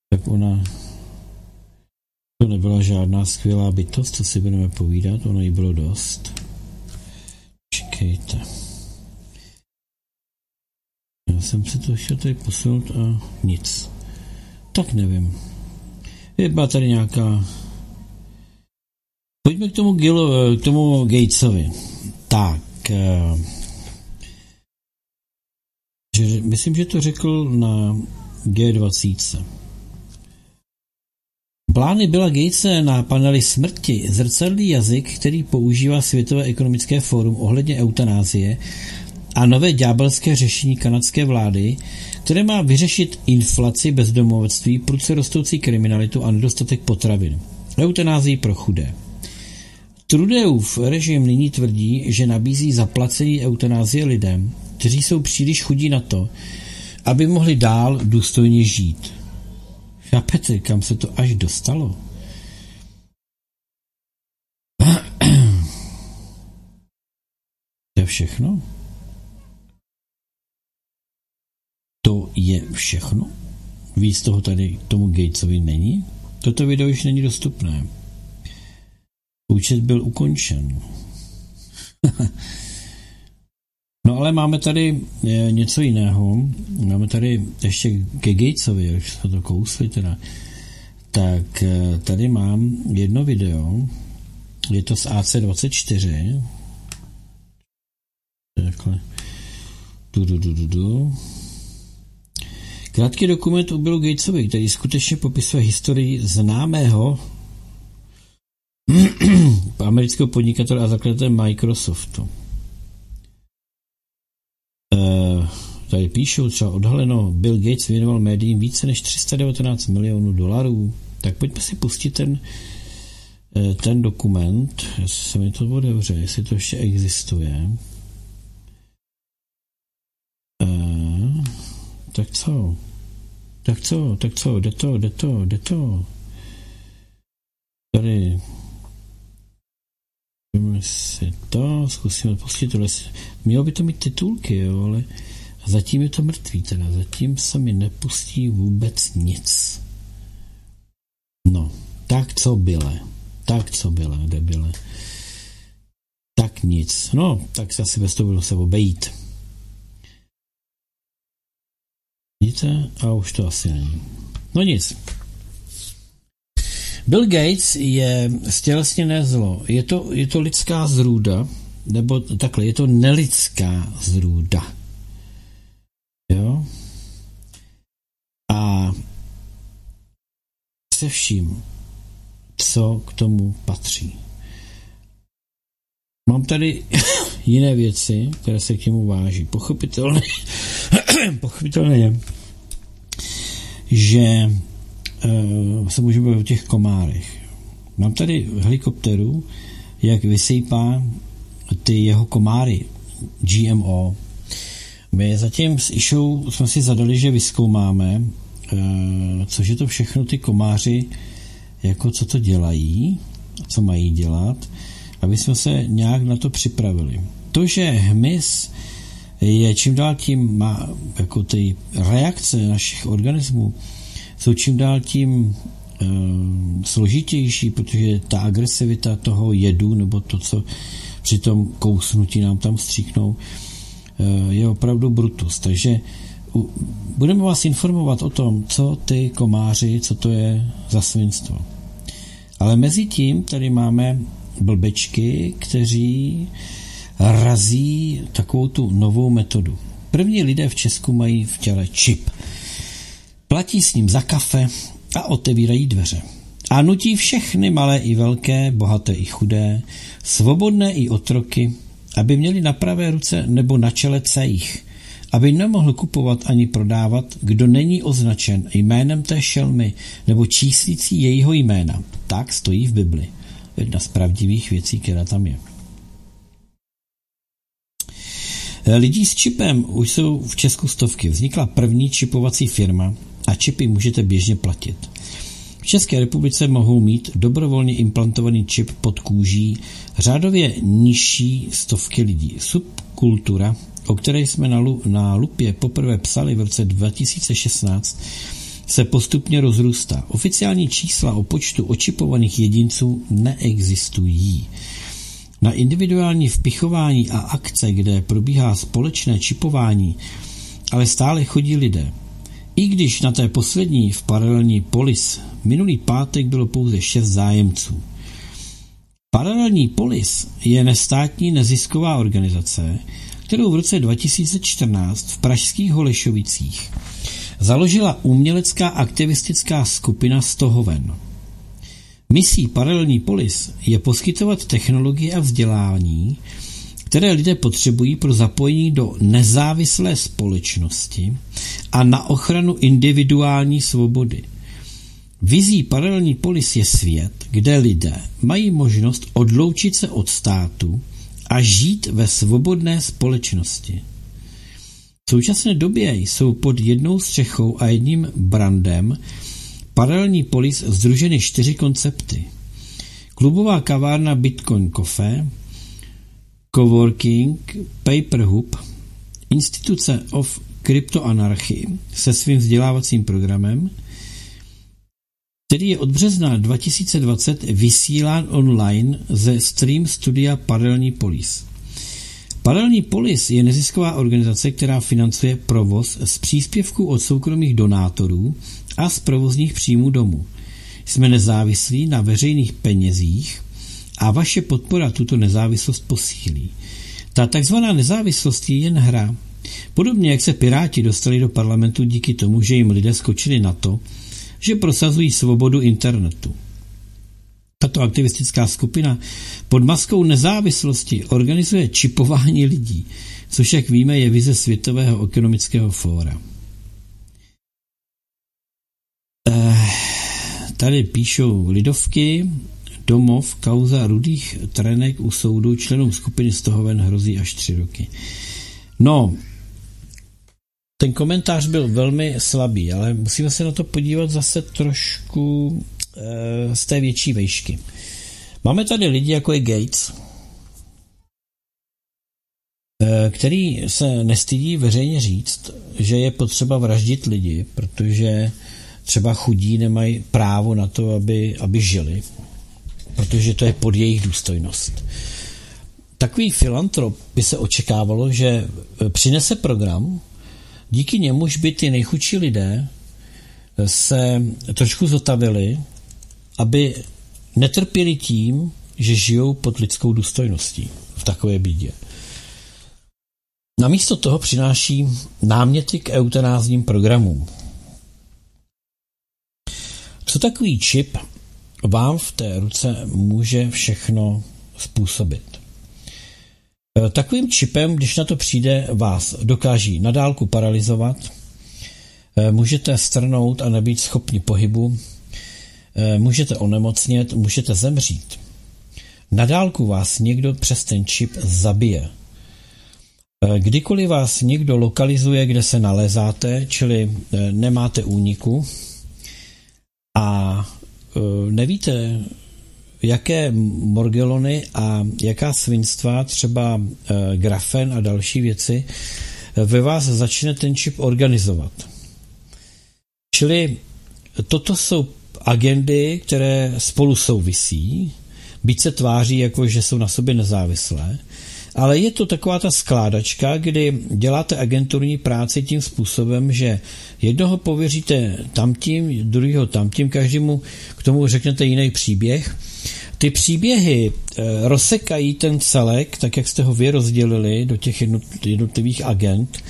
[SPEAKER 2] tak ona to nebyla žádná skvělá bytost, co si budeme povídat, ono jí bylo dost. Čekejte. Já jsem se to chtěl tady posunout a nic. Tak nevím. Je byla tady nějaká... Pojďme k tomu, Gilo, k tomu Gatesovi. Tak. Uh že myslím, že to řekl na G20. Plány Billa Gatese na paneli smrti zrcadlí jazyk, který používá Světové ekonomické fórum ohledně eutanázie a nové ďábelské řešení kanadské vlády, které má vyřešit inflaci, bezdomovectví, prudce rostoucí kriminalitu a nedostatek potravin. Eutanázii pro chudé. Trudeův režim nyní tvrdí, že nabízí zaplacení eutanázie lidem, kteří jsou příliš chudí na to, aby mohli dál důstojně žít. Chápete, kam se to až dostalo? (clears throat) To je všechno? To je všechno? Víc toho tady tomu Gatesovi není? Toto video už není dostupné. Účet byl ukončen. (laughs) No ale máme tady e, něco jiného. Máme tady ještě ke Gatesovi, jak jsme to kousli teda. Tak e, tady mám jedno video. Je to z AC24. Takhle. Du, du, du, du, du. Krátký dokument o Billu Gatesovi, který skutečně popisuje historii známého (clears throat) amerického podnikatele a zakladatele Microsoftu. Uh, tady píšou třeba odhaleno, Bill Gates věnoval médiím více než 319 milionů dolarů. Tak pojďme si pustit ten, uh, ten dokument, jestli se mi to otevře, jestli to ještě existuje. Tak co? Tak co? Tak co? Jde to? Jde to? Jde to? Tady Můžeme si to, zkusíme pustit tohle. Mělo by to mít titulky, jo, ale zatím je to mrtvý, teda zatím se mi nepustí vůbec nic. No, tak co byle, tak co byle, debile. Tak nic. No, tak se asi bez toho bylo se obejít. Vidíte? A už to asi není. No nic. Bill Gates je stělesněné zlo. Je to, je to lidská zrůda, nebo takhle, je to nelidská zrůda. Jo? A se vším, co k tomu patří. Mám tady (laughs) jiné věci, které se k němu váží. Pochopitelně, (coughs) pochopitelně je, že uh, se můžeme bavit o těch komárech. Mám tady helikopteru, jak vysejpá ty jeho komáry GMO. My zatím s Išou jsme si zadali, že vyskoumáme, uh, což je to všechno ty komáři jako co to dělají, co mají dělat, aby jsme se nějak na to připravili. To, že hmyz je čím dál tím, má, jako ty reakce našich organismů jsou čím dál tím e, složitější, protože ta agresivita toho jedu, nebo to, co při tom kousnutí nám tam stříknou, e, je opravdu brutus. Takže u, budeme vás informovat o tom, co ty komáři, co to je za svinstvo. Ale mezi tím tady máme blbečky, kteří razí takovou tu novou metodu. První lidé v Česku mají v těle čip. Platí s ním za kafe a otevírají dveře. A nutí všechny malé i velké, bohaté i chudé, svobodné i otroky, aby měli na pravé ruce nebo na čele cejch, aby nemohl kupovat ani prodávat, kdo není označen jménem té šelmy nebo číslící jejího jména. Tak stojí v Bibli. Jedna z pravdivých věcí, která tam je. Lidí s čipem už jsou v Česku stovky. Vznikla první čipovací firma a čipy můžete běžně platit. V České republice mohou mít dobrovolně implantovaný čip pod kůží řádově nižší stovky lidí. Subkultura, o které jsme na, na Lupě poprvé psali v roce 2016, se postupně rozrůstá. Oficiální čísla o počtu očipovaných jedinců neexistují. Na individuální vpichování a akce, kde probíhá společné čipování, ale stále chodí lidé. I když na té poslední v paralelní polis minulý pátek bylo pouze šest zájemců. Paralelní polis je nestátní nezisková organizace, kterou v roce 2014 v pražských Holešovicích založila umělecká aktivistická skupina Stohoven. Misí Paralelní polis je poskytovat technologie a vzdělání, které lidé potřebují pro zapojení do nezávislé společnosti a na ochranu individuální svobody. Vizí paralelní polis je svět, kde lidé mají možnost odloučit se od státu a žít ve svobodné společnosti. V současné době jsou pod jednou střechou a jedním brandem paralelní polis združeny čtyři koncepty. Klubová kavárna Bitcoin Coffee, Coworking, Paperhub, Instituce of Cryptoanarchy se svým vzdělávacím programem, který je od března 2020 vysílán online ze Stream Studia Paralelní Polis. Paralelní Polis je nezisková organizace, která financuje provoz z příspěvků od soukromých donátorů a z provozních příjmů domů. Jsme nezávislí na veřejných penězích a vaše podpora tuto nezávislost posílí. Ta takzvaná nezávislost je jen hra. Podobně jak se Piráti dostali do parlamentu díky tomu, že jim lidé skočili na to, že prosazují svobodu internetu. Tato aktivistická skupina pod maskou nezávislosti organizuje čipování lidí, což, jak víme, je vize Světového ekonomického fóra. Eh, tady píšou lidovky, domov, kauza rudých trenek u soudu členům skupiny Stohoven hrozí až tři roky. No, ten komentář byl velmi slabý, ale musíme se na to podívat zase trošku z té větší vejšky. Máme tady lidi, jako je Gates, e, který se nestydí veřejně říct, že je potřeba vraždit lidi, protože třeba chudí nemají právo na to, aby, aby žili, protože to je pod jejich důstojnost. Takový filantrop by se očekávalo, že přinese program, díky němuž by ty nejchudší lidé se trošku zotavili, aby netrpěli tím, že žijou pod lidskou důstojností v takové bídě. Namísto toho přináší náměty k eutanázním programům. Co takový čip vám v té ruce může všechno způsobit? Eh, takovým čipem, když na to přijde, vás dokáží nadálku paralizovat, eh, můžete strnout a nebýt schopni pohybu, můžete onemocnět, můžete zemřít. Nadálku vás někdo přes ten čip zabije. Kdykoliv vás někdo lokalizuje, kde se nalezáte, čili nemáte úniku a nevíte, jaké morgelony a jaká svinstva, třeba grafen a další věci, ve vás začne ten čip organizovat. Čili toto jsou agendy, které spolu souvisí, byť se tváří jako, že jsou na sobě nezávislé, ale je to taková ta skládačka, kdy děláte agenturní práci tím způsobem, že jednoho pověříte tamtím, druhého tamtím, každému k tomu řeknete jiný příběh. Ty příběhy e, rozsekají ten celek, tak jak jste ho vy rozdělili do těch jednotlivých agent,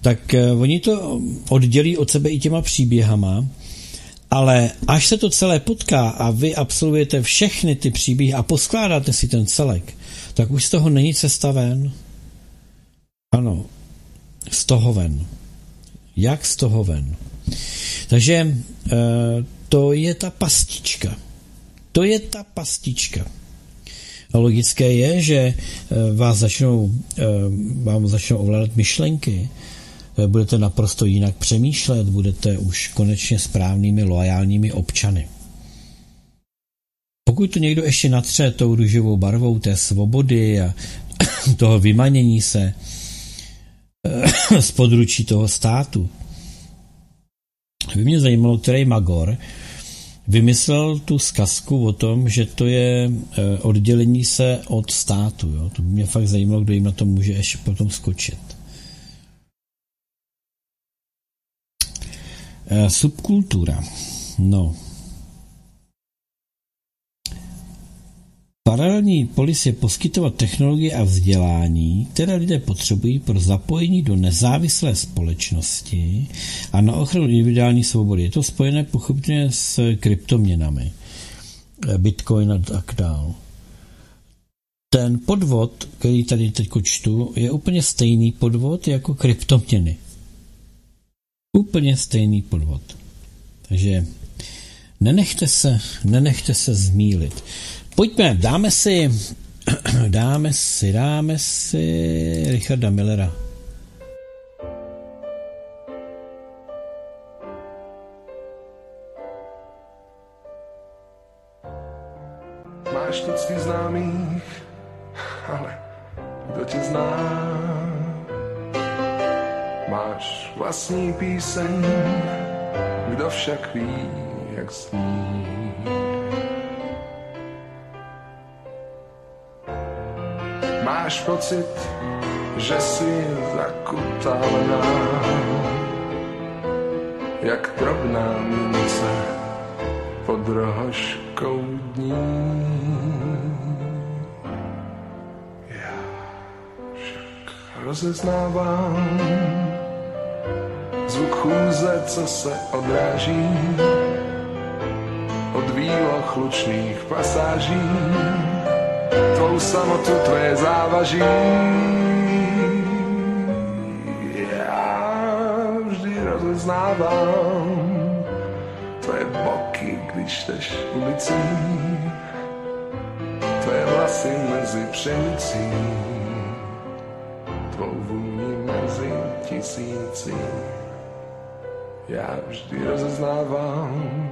[SPEAKER 2] tak e, oni to oddělí od sebe i těma příběhama ale až se to celé potká a vy absolvujete všechny ty příběhy a poskládáte si ten celek, tak už z toho není cesta ven. Ano, z toho ven. Jak z toho ven? Takže e, to je ta pastička. To je ta pastička. A logické je, že e, vás začnou, e, vám začnou ovládat myšlenky, Eh, budete naprosto jinak přemýšlet, budete už konečně správnými, loajálními občany. Pokud to někdo ještě natře tou růžovou barvou té svobody a (coughs) toho vymanění se (coughs) z područí toho státu, by mě zajímalo, který Magor vymyslel tu zkazku o tom, že to je eh, oddělení se od státu. Jo? To by mě fakt zajímalo, kdo jim na to může ještě potom skočit. Subkultura. No. Paralelní polis je poskytovat technologie a vzdělání, které lidé potřebují pro zapojení do nezávislé společnosti a na ochranu individuální svobody. Je to spojené pochopně s kryptoměnami, eh, bitcoin a tak dál. Ten podvod, který tady teď čtu, je úplně stejný podvod jako kryptoměny. Úplně stejný podvod. Takže nenechte se, nenechte se zmílit. Pojďme, dáme si, (clears throat) dáme si, dáme si Richarda Millera.
[SPEAKER 5] Máš svých známých, ale kdo tě zná? Máš vlastní píseň, kdo však ví, jak sní. Máš pocit, že jsi zakutálená, jak drobná mince pod rohoškou dní. Já však rozeznávám, zvuk chůze, co se odráží od výloh lučných pasáží, tvou samotu tvé závaží. Já vždy rozeznávám tvoje boky, když jdeš ulicí, tvoje vlasy mezi pšenicí, tvou vůni mezi tisící já vždy rozeznávám,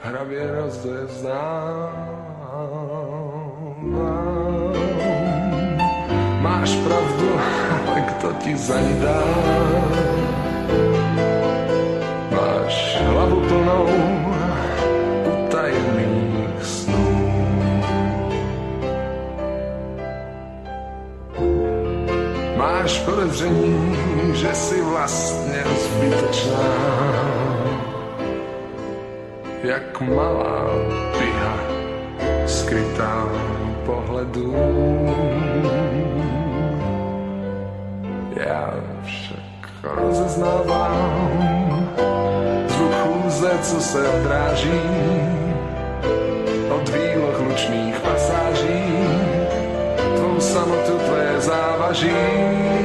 [SPEAKER 5] hravě rozeznávám. Máš pravdu, (laughs) ale kdo ti zaň dá? Máš hlavu plnou podezření, že jsi vlastně zbytečná, jak malá piha skrytá pohledu. Já však rozeznávám zvuk chůze, co se odráží od výloh lučných pasáží, tvou samotu tvé závaží.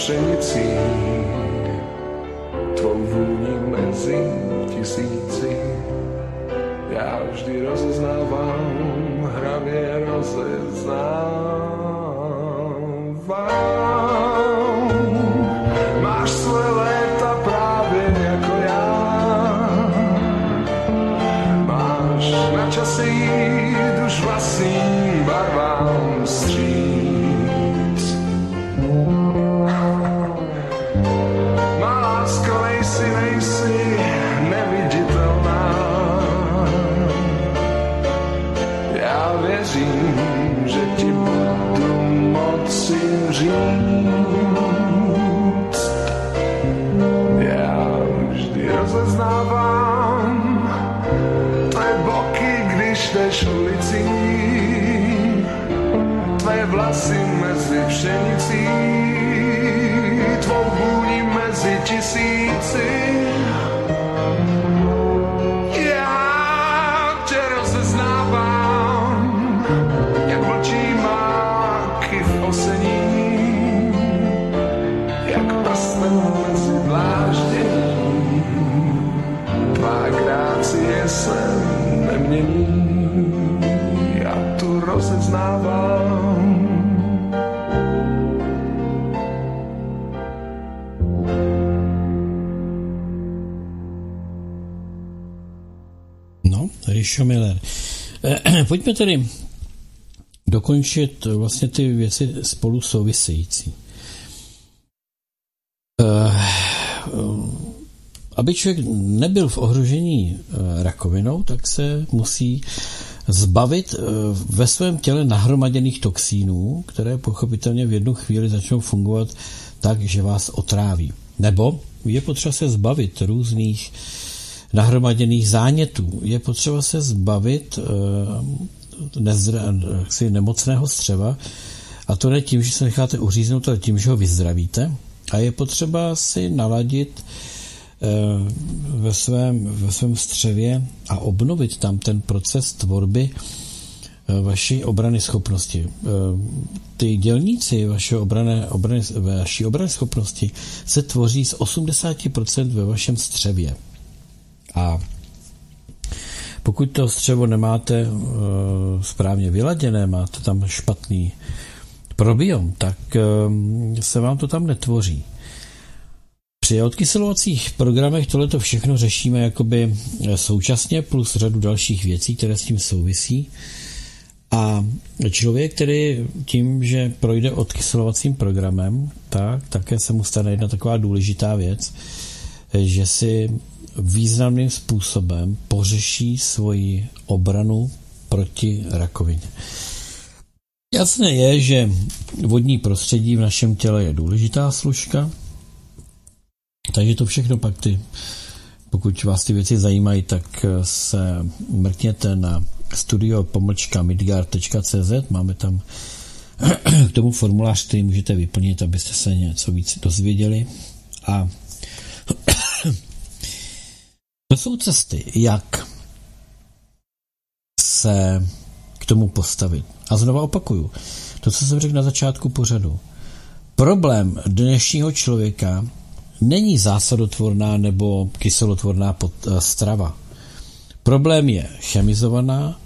[SPEAKER 5] Pšenicí, tvou vůni mezi tisíci. Já vždy rozeznávám, hravě rozeznávám.
[SPEAKER 2] Rišo Miller. Eh, (clears throat) Pojďme tedy dokončit vlastně ty věci spolu související. Eh, Aby člověk nebyl v ohrožení eh, rakovinou, tak se musí zbavit ve svém těle nahromaděných toxínů, které pochopitelně v jednu chvíli začnou fungovat tak, že vás otráví. Nebo je potřeba se zbavit různých nahromaděných zánětů. Je potřeba se zbavit eh, nezdra, jaksi nemocného střeva a to ne tím, že se necháte uříznout, ale tím, že ho vyzdravíte. A je potřeba si naladit eh, ve svém, ve svém střevě a obnovit tam ten proces tvorby eh, vaší obrany schopnosti. Eh, Ty dělníci vaše obrany, obrany, vaší obrany schopnosti se tvoří z 80% ve vašem střevě. A pokud to střevo nemáte uh, správně vyladěné, máte tam špatný probiom, tak uh, se vám to tam netvoří. Při odkyselovacích programech tohleto všechno řešíme jakoby současně plus řadu dalších věcí, které s tím souvisí. A člověk, který tím, že projde odkyselovacím programem, tak také se mu stane jedna taková důležitá věc, že si významným způsobem pořeší svoji obranu proti rakovině. Jasné je, že vodní prostředí v našem těle je důležitá služka, takže to všechno pak ty, pokud vás ty věci zajímají, tak se mrkněte na studio pomlčka midgard.cz, máme tam (clears throat) k tomu formulář, který můžete vyplnit, abyste se něco víc dozvěděli. A to jsou cesty, jak se k tomu postavit. A znova opakuju, to, co jsem řekl na začátku pořadu. Problém dnešního člověka není zásadotvorná nebo kyselotvorná pot, uh, strava. Problém je chemizovaná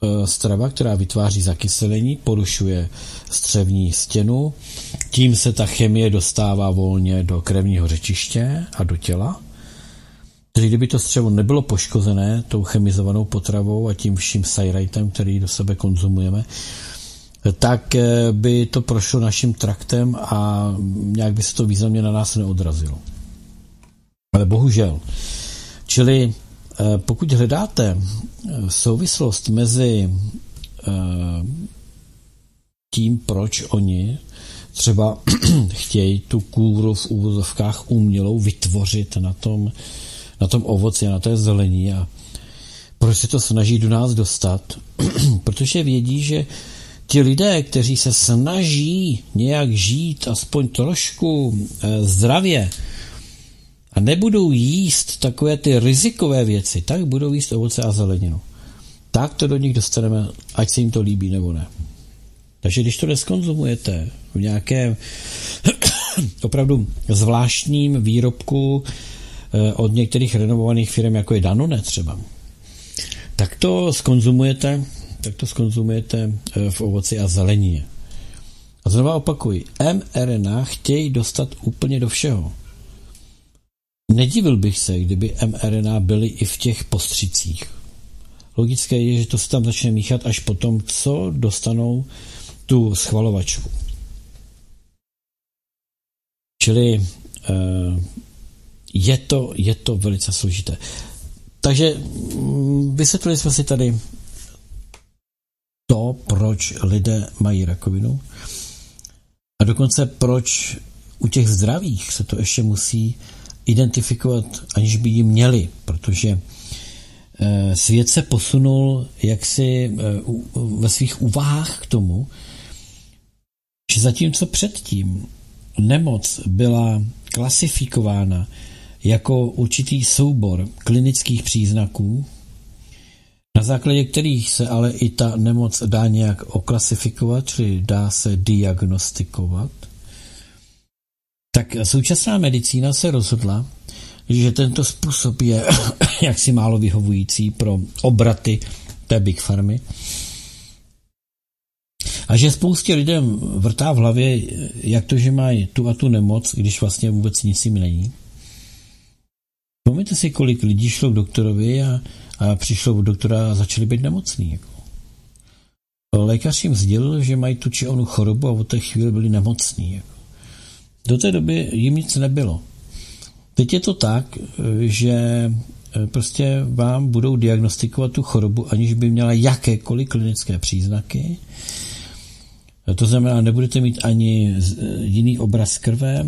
[SPEAKER 2] uh, strava, která vytváří zakyselení, porušuje střevní stěnu, tím se ta chemie dostává volně do krevního řečiště a do těla. Takže kdyby to střevo nebylo poškozené tou chemizovanou potravou a tím vším sajrajtem, který do sebe konzumujeme, tak eh, by to prošlo naším traktem a nějak by se to významně na nás neodrazilo. Ale bohužel. Čili eh, pokud hledáte eh, souvislost mezi tím, proč oni třeba (clears throat) chtějí tu kůru v úvozovkách umělou vytvořit na tom, na tom ovoci a na té zelení a proč se to snaží do nás dostat, (clears throat) protože vědí, že ti lidé, kteří se snaží nějak žít aspoň trošku e, zdravě a nebudou jíst takové ty rizikové věci, tak budou jíst ovoce a zeleninu. Tak to do nich dostaneme, ať se jim to líbí nebo ne. Takže když to neskonzumujete v nějakém (clears throat) opravdu zvláštním výrobku od některých renovovaných firm, jako je Danone třeba, tak to skonzumujete tak to skonzumujete eh, v ovoci a zelenině. A znova opakuji, mRNA chtějí dostat úplně do všeho. Nedivil bych se, kdyby mRNA byly i v těch postřicích. Logické je, že to se tam začne míchat až potom, co dostanou tu schvalovačku. Čili eh, je to, je to velice složité. Takže mm, vysvětlili jsme si tady to, proč lidé mají rakovinu. A dokonce proč u těch zdravých se to ještě musí identifikovat, aniž by ji měli, protože eh, svět se posunul jaksi eh, ve svých úvahách k tomu, že zatímco předtím nemoc byla klasifikována jako určitý soubor klinických příznaků, na základě kterých se ale i ta nemoc dá nějak oklasifikovat, čili dá se diagnostikovat, tak současná medicína se rozhodla, že tento způsob je (coughs) jaksi málo vyhovující pro obraty té Big Farmy a že spoustě lidem vrtá v hlavě, jak to, že mají tu a tu nemoc, když vlastně vůbec nic jim není. Pomíte si, kolik lidí šlo k doktorovi a, a přišlo k doktora a začali být nemocní. Jako. Lékař jim sdělil, že mají tu či onu chorobu a od té chvíli byli nemocní. Jako. Do té doby jim nic nebylo. Teď je to tak, že e, prostě vám budou diagnostikovat tu chorobu, aniž by měla jakékoliv klinické příznaky. To znamená, nebudete mít ani jiný obraz krve,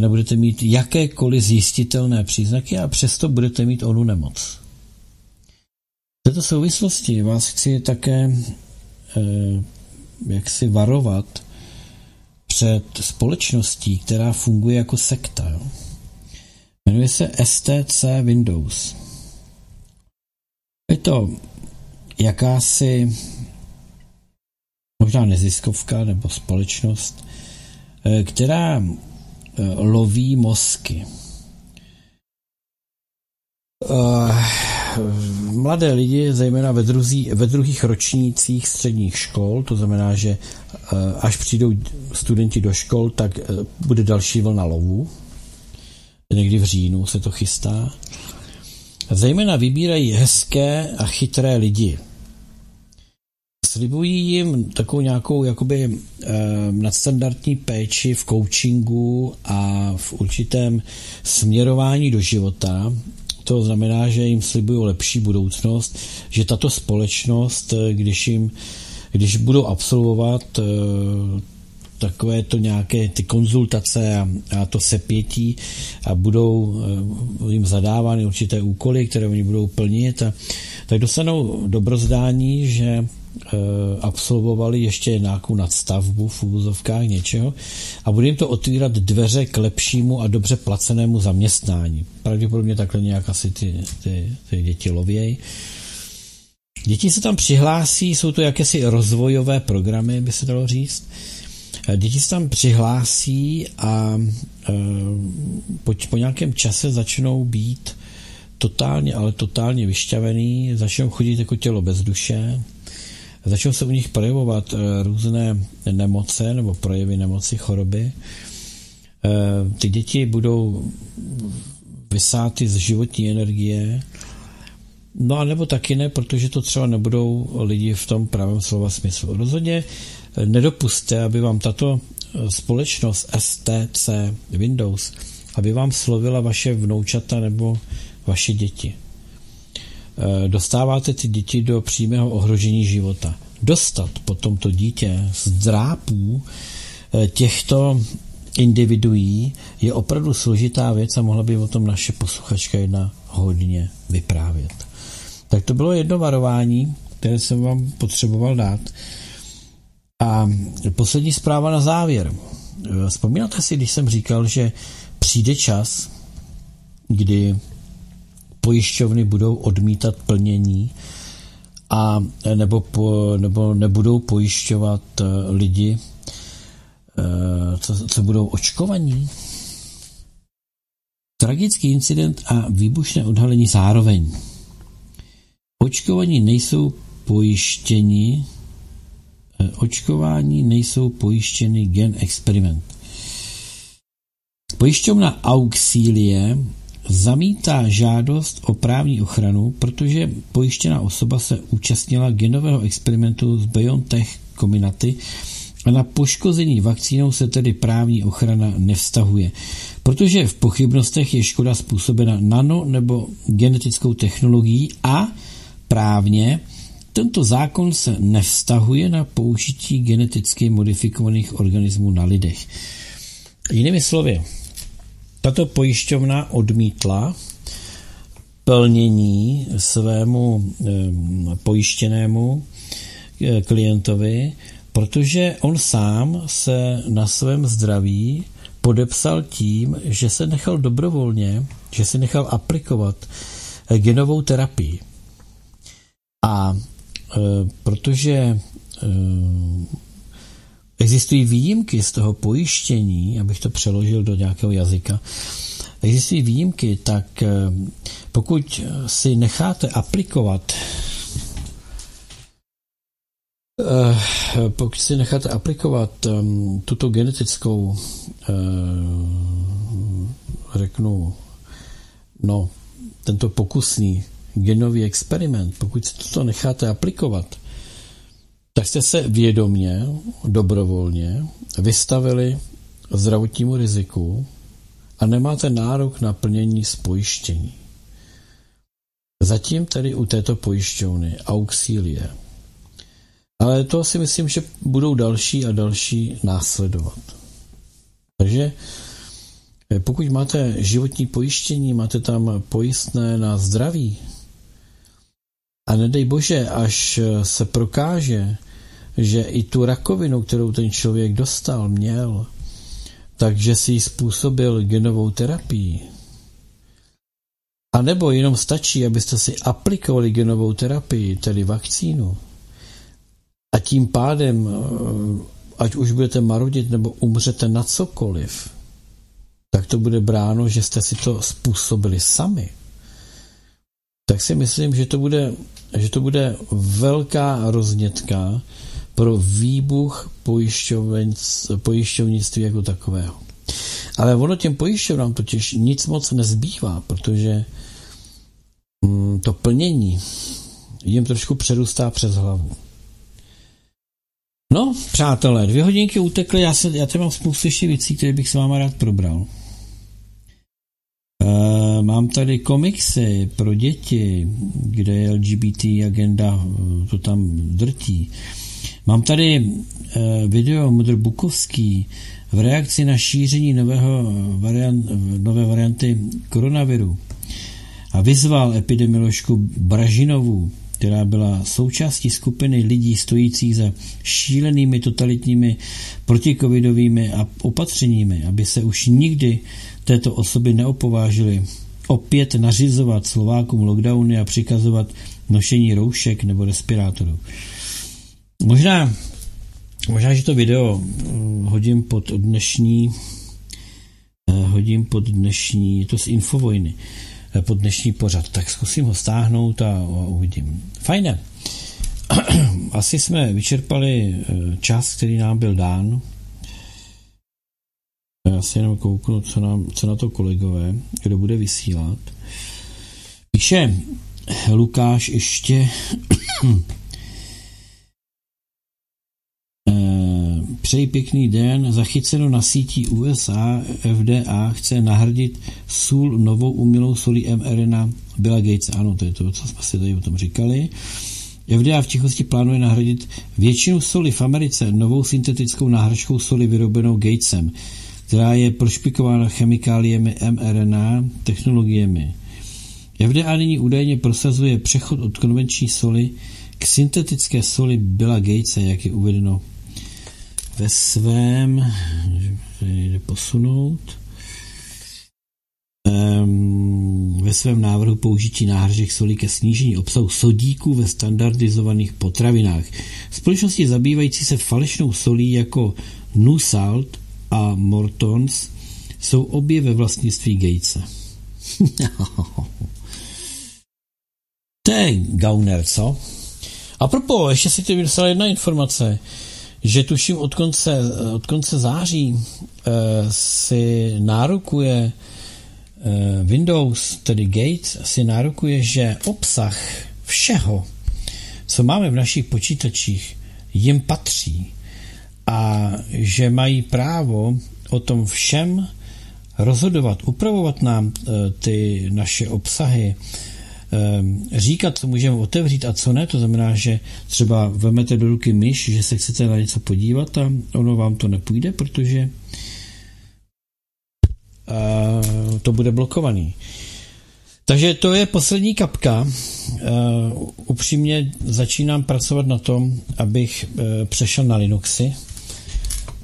[SPEAKER 2] nebudete mít jakékoliv zjistitelné příznaky a přesto budete mít onu nemoc. V této souvislosti vás chci také eh, jak si varovat před společností, která funguje jako sekta. Jo. Jmenuje se STC Windows. Je to jakási možná neziskovka nebo společnost, eh, která eh, loví mozky. Eh, mladé lidi, zejména ve, druzí, ve druhých ročnících středních škol, to znamená, že až přijdou studenti do škol, tak bude další vlna lovu. Někdy v říjnu se to chystá. Zejména vybírají hezké a chytré lidi slibují jim takovou nějakou jakoby eh, nadstandardní péči v coachingu a v určitém směrování do života. To znamená, že jim slibují lepší budoucnost, že tato společnost, eh, když jim když budou absolvovat eh, takové to nějaké ty konzultace a, a to sepětí a budou eh, jim zadávány určité úkoly, které oni budou plnit, a, tak dostanou dobrozdání, že absolvovali ještě nějakou nadstavbu v úvozovkách něčeho a bude jim to otvírat dveře k lepšímu a dobře placenému zaměstnání. Pravděpodobně takhle nějak asi ty, ty, ty děti lověj. Děti se tam přihlásí, jsou to jakési rozvojové programy, by se dalo říct. Eh, děti se tam přihlásí a e, po, po nějakém čase začnou být totálně, ale totálně vyšťavený, začnou chodit jako tělo bez duše, Začnou se u nich projevovat eh, různé nemoce nebo projevy nemoci, choroby. Eh, ty děti budou vysáty z životní energie, no a nebo taky ne, protože to třeba nebudou lidi v tom pravém slova smyslu. Rozhodně eh, nedopuste, aby vám tato společnost STC Windows, aby vám slovila vaše vnoučata nebo vaše děti. Eh, dostáváte ty děti do přímého ohrožení života. Dostat potom to dítě z drápů eh, těchto individuí je opravdu složitá věc a mohla by o tom naše posluchačka jedna hodně vyprávět. Tak to bylo jedno varování, které jsem vám potřeboval dát. A poslední zpráva na závěr. Eh, vzpomínáte si, když jsem říkal, že přijde čas, kdy pojišťovny budou odmítat plnění a nebo, po, nebo nebudou pojišťovat eh, lidi, eh, co, co budou očkovaní. Tragický incident a výbušné odhalení zároveň. Očkovaní nejsou pojištěni, eh, očkování nejsou pojištěny gen experiment. Pojišťovna Auxilie zamítá žádost o právní ochranu, protože pojištěná osoba se účastnila genového experimentu z BioNTech Comirnaty a na poškození vakcínou se tedy právní ochrana nevztahuje, protože v pochybnostech je škoda způsobena nano nebo genetickou technologií a právně tento zákon se nevztahuje na použití geneticky modifikovaných organismů na lidech. Jinými slovy, tato pojišťovna odmítla plnění svému pojištěnému eh, klientovi, protože on sám se na svém zdraví podepsal tím, že se nechal dobrovolně, že se nechal aplikovat eh, genovou terapii. A protože existují výjimky z toho pojištění, abych to přeložil do nějakého jazyka, existují výjimky, tak e, pokud si necháte aplikovat pokud si necháte aplikovat tuto genetickou řeknu no, tento pokusný genový experiment, pokud si to necháte aplikovat, tak jste se vědomně, dobrovolně vystavili zdravotnímu riziku a nemáte nárok na plnění spojištění. Zatím tedy u této pojišťovny Auxilie. Ale to si myslím, že budou další a další následovat. Takže eh, pokud máte životní pojištění, máte tam pojistné na zdraví, a nedej bože, až se prokáže, že i tu rakovinu, kterou ten člověk dostal, měl, takže si ji způsobil genovou terapii. A nebo jenom stačí, abyste si aplikovali genovou terapii, tedy vakcínu. A tím pádem, ať už budete marodit nebo umřete na cokoliv, tak to bude bráno, že jste si to způsobili sami tak si myslím, že to bude, že to bude velká roznětka pro výbuch pojišťovnictví jako takového. Ale ono těm pojišťovnám totiž nic moc nezbývá, protože mm, to plnění jim trošku přerůstá přes hlavu. No, přátelé, dvě hodinky utekly, já, se, já tady mám spoustu ještě věcí, které bych s váma rád probral. Mám tady komiksy pro děti, kde je LGBT agenda, to tam drtí. Mám tady uh, video Mudr Bukovský v reakci na šíření nového variant, nové varianty koronaviru a vyzval epidemioložku Bražinovu, která byla součástí skupiny lidí stojících za šílenými totalitními protikovidovými opatřeními, aby se už nikdy této osoby neopovážily opět nařizovat Slovákům lockdowny a přikazovat nošení roušek nebo respirátorů. Možná, možná, že to video hm, hodím pod dnešní eh, hodím pod dnešní, je to z Infovojny, eh, pod dnešní pořad, tak zkusím ho stáhnout a, a uvidím. Fajné. (clears throat) Asi jsme vyčerpali eh, čas, který nám byl dán. Já si jenom kouknu, co, nám, co na to kolegové, kdo bude vysílat. Píše Lukáš ještě (clears throat) eh, Přeji pěkný den. Zachyceno na sítí USA FDA chce nahradit sůl novou umělou solí mRNA Billa Gates. Ano, to je to, co jsme si tady o tom říkali. FDA v tichosti plánuje nahradit většinu soli v Americe novou syntetickou náhražkou soli vyrobenou Gatesem která je prošpikována chemikáliemi mRNA technologiemi. FDA nyní údajně prosazuje přechod od konvenční soli k syntetické soli Billa Gatese, jak je uvedeno ve svém, jde posunout, um, ve svém návrhu použití náhržek solí ke snížení obsahu sodíků ve standardizovaných potravinách. Společnosti zabývající se falešnou solí jako Nusalt a Mortons jsou obě ve vlastnictví Gatese. (laughs) to je gauner, co? A propo, ještě si ti vydostala jedna informace, že tuším od konce, od konce září eh, si nárokuje eh, Windows, tedy Gates, si nárokuje, že obsah všeho, co máme v našich počítačích, jim patří a že mají právo o tom všem rozhodovat, upravovat nám e, ty naše obsahy, ehm, říkat, co můžeme otevřít a co ne, to znamená, že třeba vemete do ruky myš, že se chcete na něco podívat a ono vám to nepůjde, protože to bude blokovaný. Takže to je poslední kapka. Upřímně začínám pracovat na tom, abych přešel na Linuxy,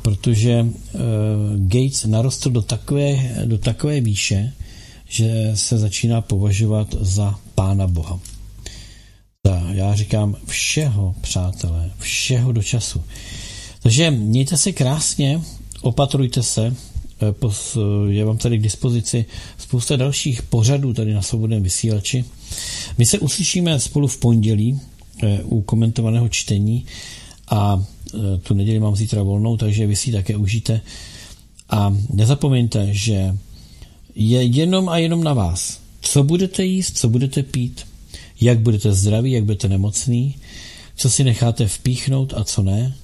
[SPEAKER 2] protože uh, Gates narostl do takové, do takové výše, že se začíná považovat za pána Boha. Za, já říkám všeho, přátelé, všeho do času. Takže mějte se krásně, opatrujte se, je vám tady k dispozici spousta dalších pořadů tady na svobodném vysílači. My se uslyšíme spolu v pondělí eh, u komentovaného čtení a eh, tu neděli mám zítra volnou, takže vy si také užijte. A nezapomeňte, že je jenom a jenom na vás, co budete jíst, co budete pít, jak budete zdraví, jak budete nemocný, co si necháte vpíchnout a co ne.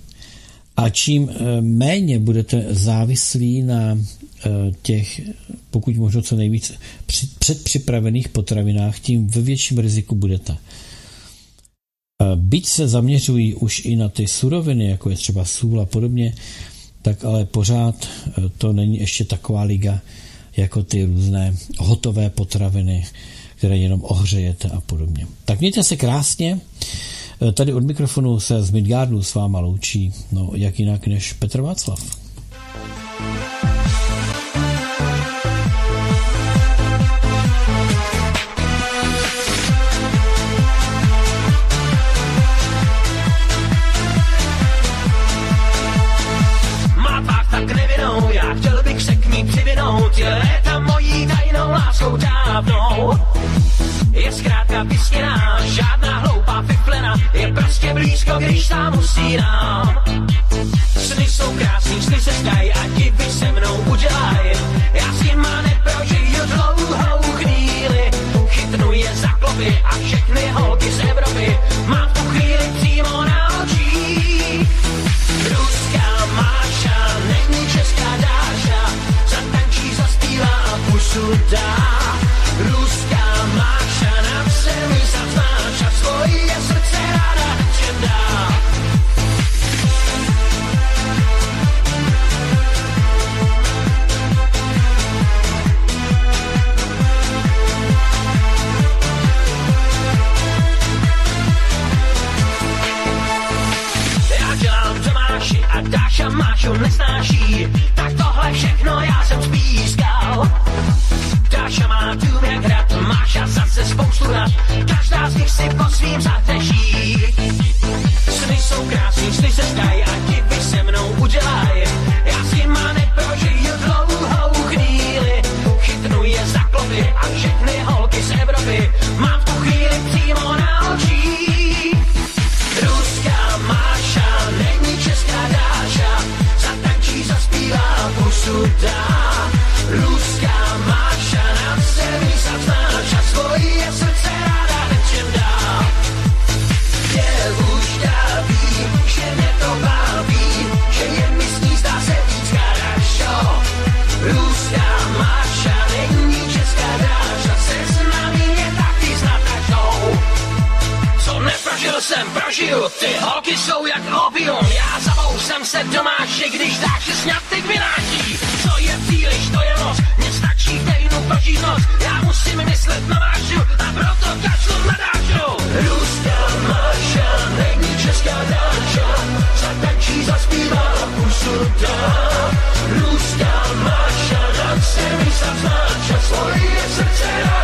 [SPEAKER 2] A čím eh, méně budete závislí na eh, těch, pokud možno co nejvíc, předpřipravených potravinách, tím ve větším riziku budete. Byť se zaměřují už i na ty suroviny, jako je třeba sůl a podobně, tak ale pořád to není ještě taková liga, jako ty různé hotové potraviny, které jenom ohřejete a podobně. Tak mějte se krásně. Eh, tady od mikrofonu se z Midgardu s váma loučí, no jak jinak než Petr Václav.
[SPEAKER 6] Má je léta mojí tajnou láskou dávnou. Je zkrátka vysněná, žádná hloupá fiflena, je prostě blízko, když sám usínám. Sny jsou krásný, sny se zdají a divy se mnou udělaj. Já s nima neprožiju dlouhou chvíli, chytnu je za klopy a všechny holky z Evropy mám tu chvíli přímo na očích. Ruská Máša, není česká Dáša, zatančí, zaspívá a pusu dá. Ruská Máša, na zemi zaznáš a svoje srdce ráda čem Mášu nesnáší, tak tohle všechno já jsem spískal. Dáša má dům jak hrad, Máša zase spoustu rad, každá z nich si po svým zateší. Sny jsou krásný, sny se zdají a divy se mnou udělaj. Já s nima neprožiju dlouhou chvíli, chytnu je za klopy a všechny holky z Evropy mám v tu chvíli přímo na očích. Ruská Máša, není česká Dáša, zatančí, zaspívá, pusu dá. Ruská Máša, na zemi zaznáš jsem, prožiju, ty holky jsou jak opium, já zabousem se domáši, když dáš sňatek vynáší. Co je příliš, to je moc, mně stačí týdnu prožít noc, já musím myslet na Mášu a proto kašlu na Dášu. Ruská Máša, není česká Dáša, zatančí, zaspívá, pusu dá. Ruská Máša, na zemi zaznáš a svoje srdce ráda